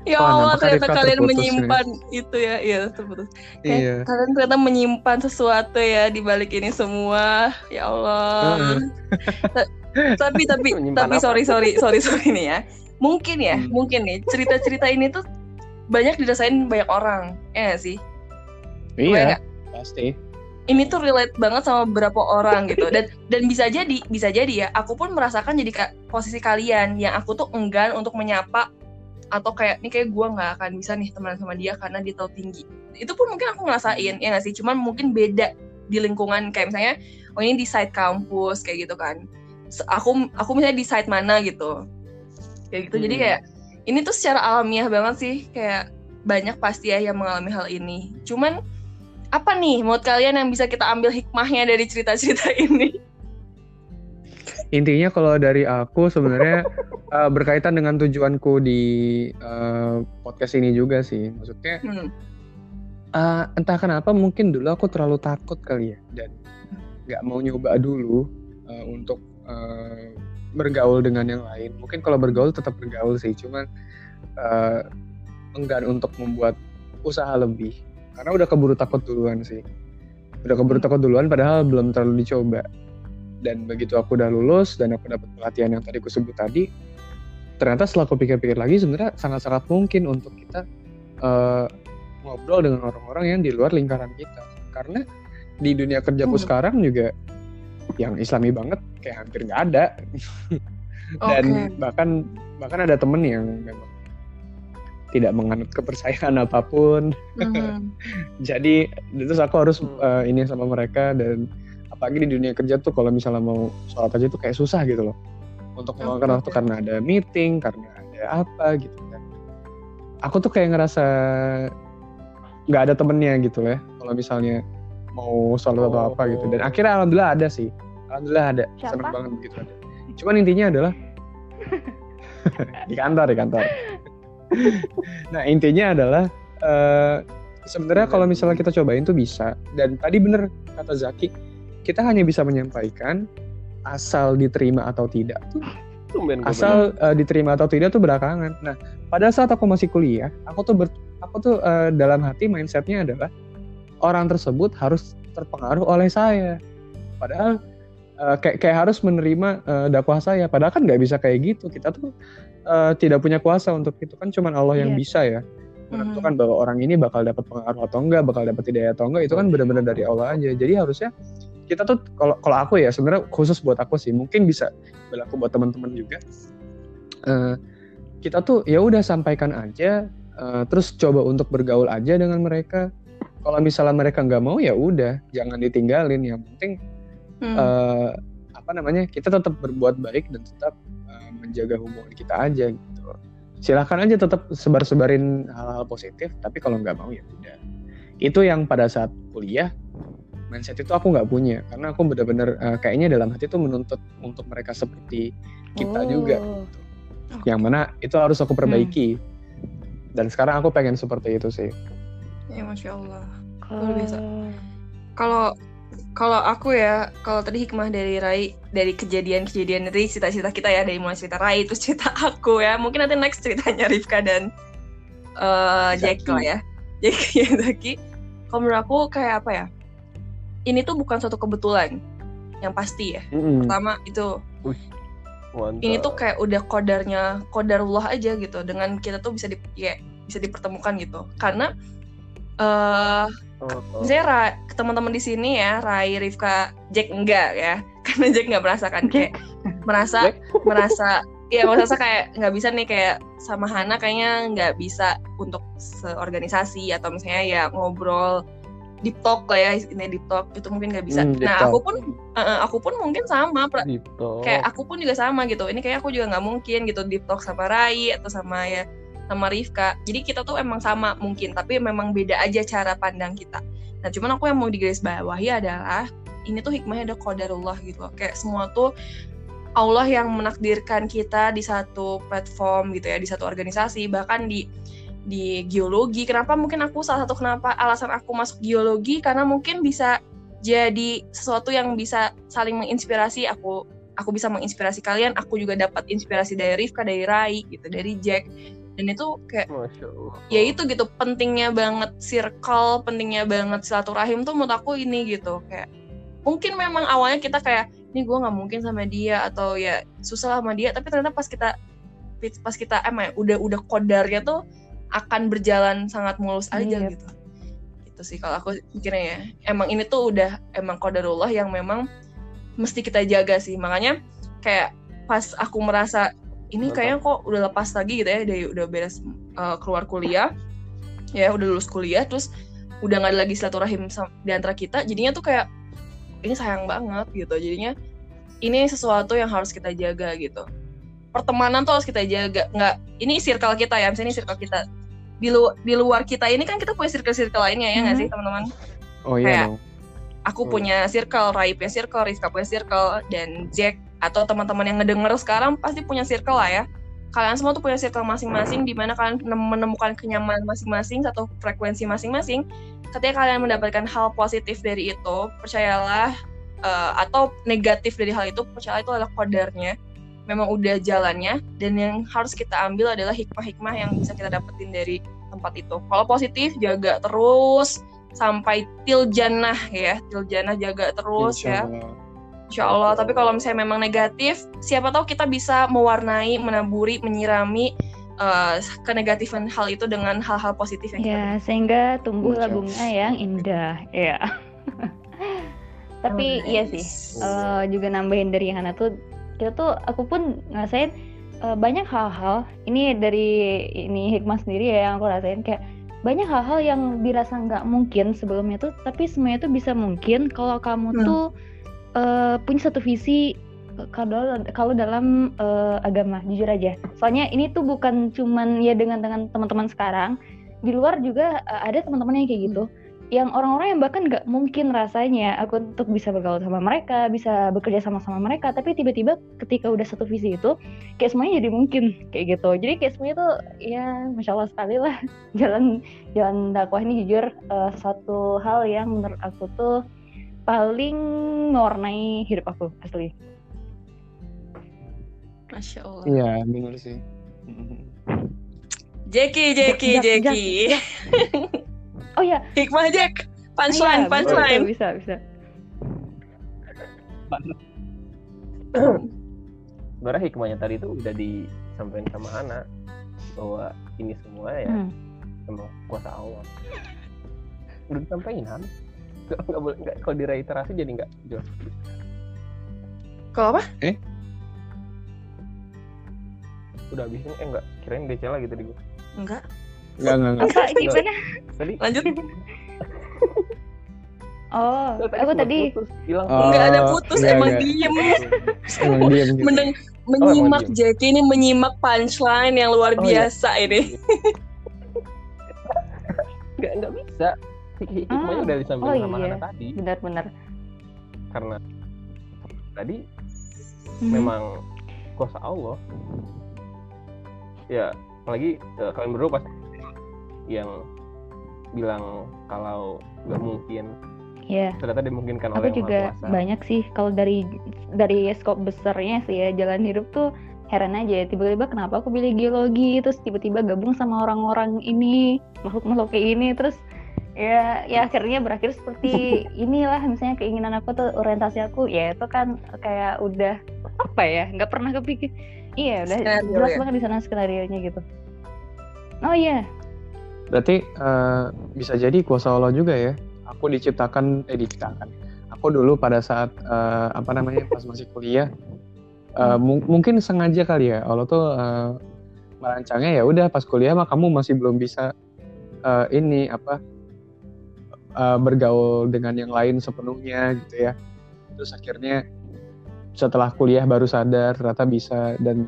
Ya Allah, ternyata kalian terputus menyimpan itu ya. Iya, terputus. Iya Kalian ternyata menyimpan sesuatu ya di balik ini semua. Ya Allah. Ta- tapi tapi Menyimpan tapi apa? sorry sorry sorry sorry nih ya. Mungkin ya, Hmm. mungkin nih cerita-cerita ini tuh banyak dirasain banyak orang. Ya sih? Iya. Nggak? pasti. Ini tuh relate banget sama beberapa orang gitu. Dan dan bisa jadi, bisa jadi ya, aku pun merasakan jadi ka- posisi kalian yang aku tuh enggan untuk menyapa atau kayak nih kayak gue nggak akan bisa nih temenan sama dia karena dia tahu tinggi. Itu pun mungkin aku ngerasain ya nggak sih? Cuman mungkin beda di lingkungan. Kayak misalnya oh ini di site kampus kayak gitu kan. Aku aku misalnya di site mana gitu. Kayak gitu. Jadi Hmm. kayak ini tuh secara alamiah banget sih. Kayak banyak pasti ya yang mengalami hal ini. Cuman apa nih menurut kalian yang bisa kita ambil hikmahnya dari cerita-cerita ini? Intinya kalau dari aku sebenarnya eh, berkaitan dengan tujuanku di eh, podcast ini juga sih. Maksudnya Hmm. eh, entah kenapa mungkin dulu aku terlalu takut kali ya. Dan nggak mau nyoba dulu eh, untuk eh, bergaul dengan yang lain. Mungkin kalau bergaul tetap bergaul sih. Cuman eh, enggan untuk membuat usaha lebih karena udah keburu takut duluan sih udah keburu Hmm. takut duluan padahal belum terlalu dicoba dan begitu aku udah lulus dan aku dapat pelatihan yang tadi aku sebut tadi ternyata setelah aku pikir-pikir lagi sebenarnya sangat-sangat mungkin untuk kita eh, ngobrol dengan orang-orang yang di luar lingkaran kita karena di dunia kerjaku Hmm. sekarang juga yang Islami banget kayak hampir nggak ada dan okay. bahkan bahkan ada temen yang memang tidak menganut kepercayaan apa pun mm-hmm. jadi terus aku harus uh, ini sama mereka dan apalagi di dunia kerja tuh kalau misalnya mau sholat aja tuh kayak susah gitu loh untuk meluangkan okay. waktu karena ada meeting karena ada apa gitu kan aku tuh kayak ngerasa nggak ada temennya gitu ya kalau misalnya mau sholat oh. atau apa gitu dan akhirnya alhamdulillah ada sih alhamdulillah ada Siapa? seneng banget begitu ada cuman intinya adalah di kantor di kantor nah intinya adalah uh, sebenarnya kalau misalnya kita cobain tuh bisa. Dan tadi bener kata Zaki kita hanya bisa menyampaikan asal diterima atau tidak. Tuh asal uh, diterima atau tidak tuh belakangan. Nah pada saat aku masih kuliah aku tuh ber, aku tuh uh, dalam hati mindsetnya adalah orang tersebut harus terpengaruh oleh saya. Padahal uh, kayak kayak harus menerima uh, dakwah saya. Padahal kan nggak bisa kayak gitu. Kita tuh uh, tidak punya kuasa untuk itu kan cuman Allah yang yeah. bisa ya menentukan bahwa orang ini bakal dapat pengaruh atau enggak, bakal dapat hidayah atau enggak itu kan benar-benar dari Allah aja. Jadi harusnya kita tuh kalau kalau aku ya sebenarnya khusus buat aku sih, mungkin bisa berlaku buat teman-teman juga. Uh, kita tuh ya udah sampaikan aja, uh, terus coba untuk bergaul aja dengan mereka. Kalau misalnya mereka nggak mau ya udah, jangan ditinggalin. Yang penting hmm. uh, apa namanya kita tetap berbuat baik dan tetap menjaga hubungan kita aja gitu. Silahkan aja tetap sebar-sebarin hal-hal positif tapi kalau nggak mau ya udah. Itu yang pada saat kuliah mindset itu aku nggak punya. Karena aku benar-benar uh, kayaknya dalam hati itu menuntut untuk mereka seperti kita oh. juga gitu. yang mana itu harus aku perbaiki. Hmm. dan sekarang aku pengen seperti itu sih. Ya masya Allah. Luar biasa. Kalau kalau aku ya, kalau tadi hikmah dari Rai, dari kejadian-kejadian dari cerita-cerita kita ya, dari mulai cerita Rai, terus cerita aku ya, mungkin nanti next ceritanya Rifka dan uh, Jack lah ya. Jack ya, Zaki. Kalau menurut aku kayak apa ya, ini tuh bukan suatu kebetulan, yang pasti ya. Mm-hmm. Pertama itu, Mantap. ini tuh kayak udah kodarnya, kodarullah aja gitu, dengan kita tuh bisa di, ya, bisa dipertemukan gitu. Karena uh, Oh, oh. Misalnya Ra, teman-teman di sini ya, Rai, Rifka, Jack enggak ya, karena Jack nggak merasakan kayak merasa merasa ya merasa kayak nggak bisa nih kayak sama Hana kayaknya nggak bisa untuk seorganisasi atau misalnya ya ngobrol deep talk lah ya ini deep talk itu mungkin nggak bisa. Hmm, nah aku pun uh, aku pun mungkin sama kayak aku pun juga sama gitu. Ini kayak aku juga nggak mungkin gitu deep talk sama Rai atau sama ya sama Rifka. Jadi kita tuh emang sama mungkin, tapi memang beda aja cara pandang kita. Nah, cuman aku yang mau digaris bawahi adalah ini tuh hikmahnya ada qadarullah gitu. Kayak semua tuh Allah yang menakdirkan kita di satu platform gitu ya, di satu organisasi, bahkan di di geologi. Kenapa mungkin aku salah satu kenapa alasan aku masuk geologi karena mungkin bisa jadi sesuatu yang bisa saling menginspirasi aku aku bisa menginspirasi kalian aku juga dapat inspirasi dari Rifka dari Rai gitu dari Jack dan itu kayak ya itu gitu pentingnya banget circle pentingnya banget silaturahim tuh menurut aku ini gitu. Kayak mungkin memang awalnya kita kayak ini gue nggak mungkin sama dia atau ya susah sama dia. Tapi ternyata pas kita pas kita emang ya, udah udah kodarnya tuh akan berjalan sangat mulus aja iya. gitu. Itu sih kalau aku mikirnya ya. Emang ini tuh udah emang kodarullah yang memang mesti kita jaga sih. Makanya kayak pas aku merasa ini kayaknya kok udah lepas lagi gitu ya dari udah beres uh, keluar kuliah. Ya udah lulus kuliah terus udah nggak ada lagi silaturahim di antara kita. Jadinya tuh kayak ini sayang banget gitu. Jadinya ini sesuatu yang harus kita jaga gitu. Pertemanan tuh harus kita jaga. Nggak ini circle kita ya misalnya ini circle kita. Di, lu, di luar kita ini kan kita punya circle-circle lainnya ya nggak mm -hmm. sih teman-teman? Oh iya kayak, aku hmm. punya circle, Rai punya circle, Rizka punya circle, dan Jack atau teman-teman yang ngedenger sekarang pasti punya circle lah ya. Kalian semua tuh punya circle masing-masing di mana kalian menemukan kenyamanan masing-masing satu frekuensi masing-masing. Ketika kalian mendapatkan hal positif dari itu, percayalah uh, atau negatif dari hal itu, percayalah itu adalah kodarnya. Memang udah jalannya dan yang harus kita ambil adalah hikmah-hikmah yang bisa kita dapetin dari tempat itu. Kalau positif jaga terus, sampai til jannah ya til jannah jaga terus Insya ya Insya Allah. Tapi kalau misalnya memang negatif, siapa tahu kita bisa mewarnai, menaburi, menyirami uh, kenegatifan hal itu dengan hal-hal positif yang ya, kita sehingga tumbuhlah bunga yang indah. Ya. tapi Oh, iya sih eh, juga nambahin dari Hana tuh kita tuh aku pun ngerasain eh, banyak hal-hal ini dari ini hikmah sendiri ya yang aku rasain kayak banyak hal-hal yang dirasa nggak mungkin sebelumnya tuh tapi semuanya tuh bisa mungkin kalau kamu Hmm. tuh eh, punya satu visi eh, kalau dalam eh, agama jujur aja. Soalnya ini tuh bukan cuman ya dengan dengan teman-teman sekarang. Di luar juga eh, ada teman-teman yang kayak gitu. Yang orang-orang yang bahkan nggak mungkin rasanya aku untuk bisa bergaul sama mereka, bisa bekerja sama-sama mereka, tapi tiba-tiba ketika udah satu visi itu, kayak semuanya jadi mungkin kayak gitu. Jadi kayak semuanya tuh ya masya Allah sekali lah. Jalan jalan dakwah ini jujur eh, satu hal yang menurut aku tuh paling mewarnai hidup aku asli. Masya Allah. Iya, benar sih. Jeki, Jeki, Jeki. Oh ya, Hikmah Jack. Punchline, betul, punchline. bisa bisa. sebenarnya hikmahnya tadi itu udah disampaikan sama Hana bahwa ini semua ya Hmm. sama kuasa Allah udah disampaikan Han nggak, nggak boleh nggak kalau direiterasi jadi nggak jelas Kalau apa? udah habis ini eh enggak kirain DC lagi tadi gue Enggak. Enggak, enggak, enggak. Gimana? tadi Lanjut. Oh, Nggak, aku tadi putus, hilang Oh, Enggak ada putus, iya, emang iya. diem. Emang gitu. Mendeng, emang menyimak diem. Jeki ini menyimak punchline yang luar Oh, iya. biasa ini. nggak nggak bisa hikmahnya Ah, udah disampaikan oh sama iya. Hana tadi benar-benar. karena tadi Mhm. memang kuasa Allah ya apalagi eh, kalian berdua pasti yang bilang kalau nggak mungkin Iya. ternyata dimungkinkan Aku oleh juga banyak sih kalau dari dari skop besarnya sih ya jalan hidup tuh heran aja ya tiba-tiba kenapa aku pilih geologi terus tiba-tiba gabung sama orang-orang ini makhluk-makhluk kayak ini terus ya ya akhirnya berakhir seperti inilah misalnya keinginan aku tuh orientasi aku ya itu kan kayak udah apa ya nggak pernah kepikir iya udah Skenario jelas ya? banget di sana skenario nya gitu oh iya Berarti eh, bisa jadi kuasa Allah juga ya. Aku diciptakan, eh diciptakan. Aku dulu pada saat eh, apa namanya pas masih kuliah, eh, mung- mungkin sengaja kali ya. Allah tuh eh, merancangnya ya udah pas kuliah mah kamu masih belum bisa eh, ini apa eh, bergaul dengan yang lain sepenuhnya gitu ya. Terus akhirnya setelah kuliah baru sadar ternyata bisa dan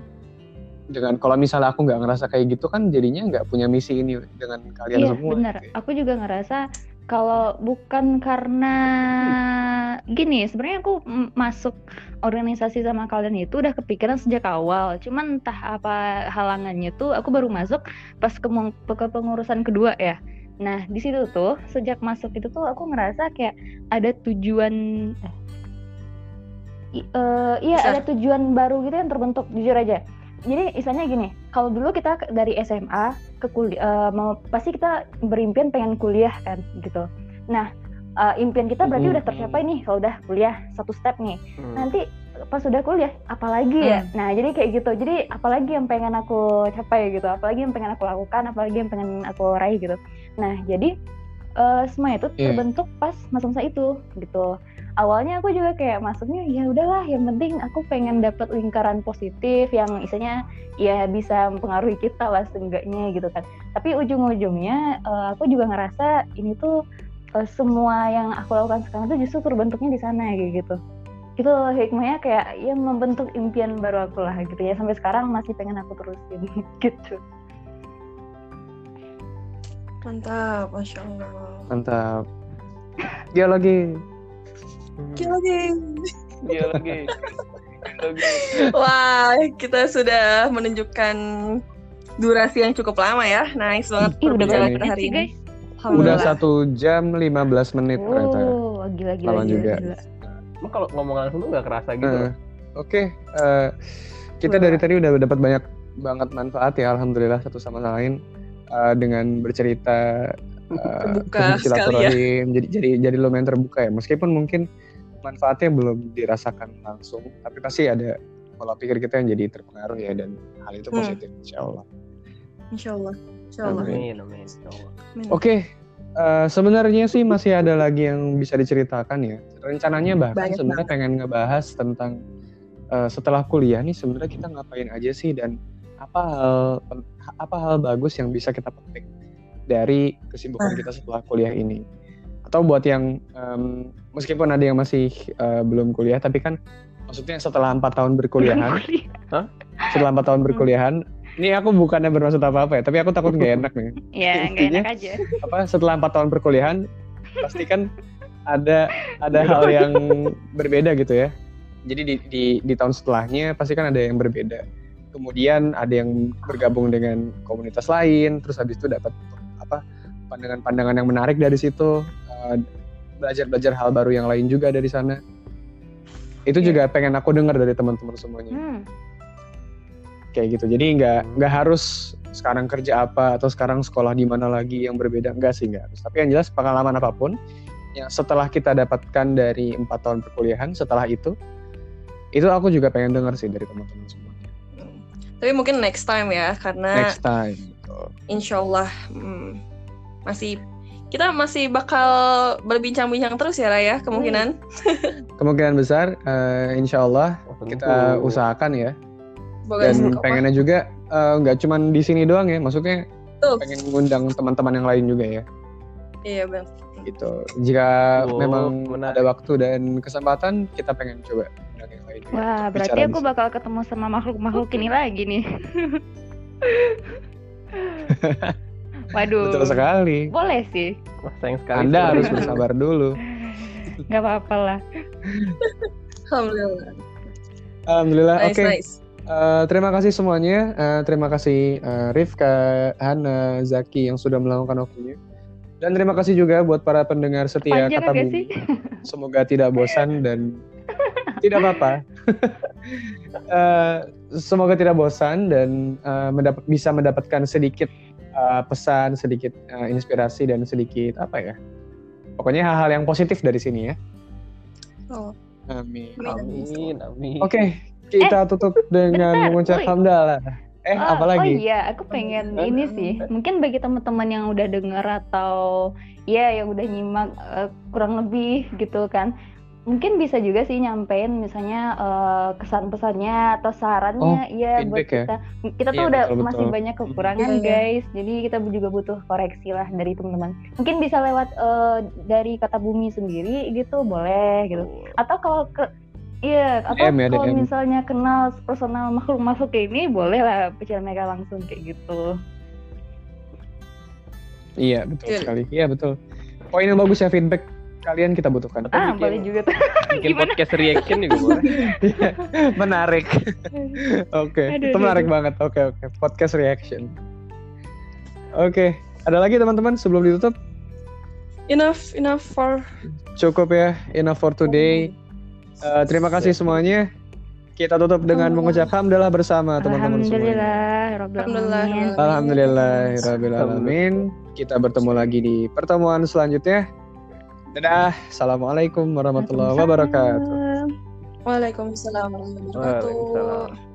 dengan kalau misalnya aku nggak ngerasa kayak gitu kan jadinya nggak punya misi ini dengan kalian Iya semua. benar. gitu ya. Aku juga ngerasa kalau bukan karena gini, sebenarnya aku masuk organisasi sama kalian itu udah kepikiran sejak awal. Cuman entah apa halangannya tuh, aku baru masuk pas ke, ke pengurusan kedua ya. Nah di situ tuh sejak masuk itu tuh aku ngerasa kayak ada tujuan. eh, i- eh, iya Besar. ada tujuan baru gitu yang terbentuk jujur aja. Jadi istilahnya gini, kalau dulu kita dari SMA ke kuliah mau pasti kita berimpian pengen kuliah kan gitu. Nah, eh, impian kita berarti Mhm. udah tercapai nih kalau udah kuliah satu step nih. Hmm. Nanti pas sudah kuliah apalagi ya? Nah, jadi kayak gitu. Jadi apalagi yang pengen aku capai gitu, apalagi yang pengen aku lakukan, apalagi yang pengen aku raih gitu. Nah, jadi eh, semua itu Iya. terbentuk pas masa-masa itu gitu. Awalnya aku juga kayak masuknya ya udahlah, yang penting aku pengen dapat lingkaran positif yang isinya ya bisa mempengaruhi kita lah seenggaknya gitu kan. Tapi ujung-ujungnya eh, aku juga ngerasa ini tuh eh, semua yang aku lakukan sekarang tuh justru terbentuknya di sana kayak gitu. Itu hikmahnya kayak ya membentuk impian baru aku lah gitu ya sampai sekarang masih pengen aku terusin gitu. Mantap, Masya Allah. Mantap. Geologi. Lagi. lagi. Wah, kita sudah menunjukkan durasi yang cukup lama ya. Nice banget Ih, udah kita hari ini. guys. Udah satu jam 15 menit ternyata. Oh, gila gila Lama gila, juga. gila. Emang kalau ngomong langsung tuh nggak kerasa gitu. Eh, Oke, eh, kita dari tadi udah dapat banyak banget manfaat ya, alhamdulillah satu sama lain Eh, dengan bercerita eh, Terbuka sekali ya. jadi jadi jadi lumayan terbuka ya. Meskipun mungkin manfaatnya belum dirasakan langsung, tapi pasti ada pola pikir kita yang jadi terpengaruh ya dan hal itu Hmm. positif, insya Allah. Insya Allah. Insya Allah. Amin. Allah. Amin. Oke, Uh, sebenarnya sih masih ada lagi yang bisa diceritakan ya. Rencananya bahkan Banyak sebenarnya pengen ngebahas tentang uh, setelah kuliah nih sebenarnya kita ngapain aja sih dan apa hal apa hal bagus yang bisa kita petik dari kesibukan Ah. kita setelah kuliah ini. Atau buat yang um, meskipun ada yang masih uh, belum kuliah tapi kan maksudnya setelah empat tahun berkuliahan setelah empat tahun berkuliahan ini aku bukannya bermaksud apa apa ya tapi aku takut nggak enak nih. Ya nggak enak aja. apa setelah empat tahun perkuliahan pasti kan ada ada hal yang berbeda gitu ya. Jadi di, di di tahun setelahnya pasti kan ada yang berbeda kemudian ada yang bergabung dengan komunitas lain terus habis itu dapat apa pandangan-pandangan yang menarik dari situ eh, belajar-belajar hal baru yang lain juga dari sana. Itu Iya. juga pengen aku dengar dari teman-teman semuanya. Hmm. kayak gitu. Jadi nggak nggak harus sekarang kerja apa atau sekarang sekolah di mana lagi yang berbeda. Enggak sih nggak harus. Tapi yang jelas pengalaman apa pun yang setelah kita dapatkan dari empat tahun perkuliahan setelah itu itu aku juga pengen dengar sih dari teman-teman semuanya Tapi mungkin next time ya, karena next time gitu. insya Allah hmm, masih kita masih bakal berbincang-bincang terus ya Raya kemungkinan. kemungkinan besar eh, insya Allah Oh, kita usahakan ya Semoga dan semoga- pengennya juga eh, nggak cuman di sini doang ya maksudnya Tuh. pengen ngundang teman-teman yang lain juga ya Iya bang. gitu jika Oh, memang menarik. ada waktu dan kesempatan kita pengen coba yang lain wah berarti aku bakal ketemu sama makhluk-makhluk ini lagi nih. Waduh. Betul sekali. Boleh sih. Wah, sayang sekali. anda sih. harus bersabar dulu. Nggak apa-apa lah. Alhamdulillah. alhamdulillah Nice oke. nice. Eh, terima kasih semuanya. Eh, terima kasih eh, Rifka Hana Zaki yang sudah meluangkan waktunya. Dan terima kasih juga buat para pendengar setia panjang kata bumi. sih? Semoga tidak bosan dan tidak apa-apa Eh, semoga tidak bosan dan eh, mendapat bisa mendapatkan sedikit eh, pesan sedikit eh, inspirasi dan sedikit apa ya pokoknya hal-hal yang positif dari sini ya Oh, amin Amin, amin. oke kita tutup dengan bentar, mengucap hamdalah eh Oh, apa lagi Oh iya, aku pengen Hah? ini sih. Mungkin bagi teman-teman yang udah denger atau ya yang udah nyimak eh, kurang lebih gitu kan. Mungkin bisa juga sih nyampein misalnya eh, kesan-pesannya atau sarannya ya buat feedback ya? kita. Kita tuh Iya, udah betul-betul. masih banyak kekurangan Iya, iya. guys. Jadi kita juga butuh koreksi lah dari teman-teman. Mungkin bisa lewat eh, dari kata bumi sendiri gitu boleh gitu. Atau kalau ke Iya, atau DM ya, kalau DM. misalnya kenal personal makhluk-makhluk kayak ini, boleh lah pecel mereka langsung kayak gitu. iya betul Betul. sekali iya betul poin yang bagus ya feedback kalian kita butuhkan. Ah, bikin- boleh juga tuh. Bikin podcast reaction juga boleh. Iya, menarik. Oke Aduh, itu aduh, menarik aduh. banget. Oke oke. Podcast reaction. Oke ada lagi teman-teman sebelum ditutup? Enough enough for cukup ya enough for today. Eh, terima kasih semuanya. Kita tutup dengan mengucap hamdalah bersama teman-teman semuanya. Alhamdulillah, Rabbil Alhamdulillah. Alamin. Kita bertemu lagi di pertemuan selanjutnya. Dadah. Assalamualaikum warahmatullahi wabarakatuh. Waalaikumsalam. Warahmatullahi wabarakatuh.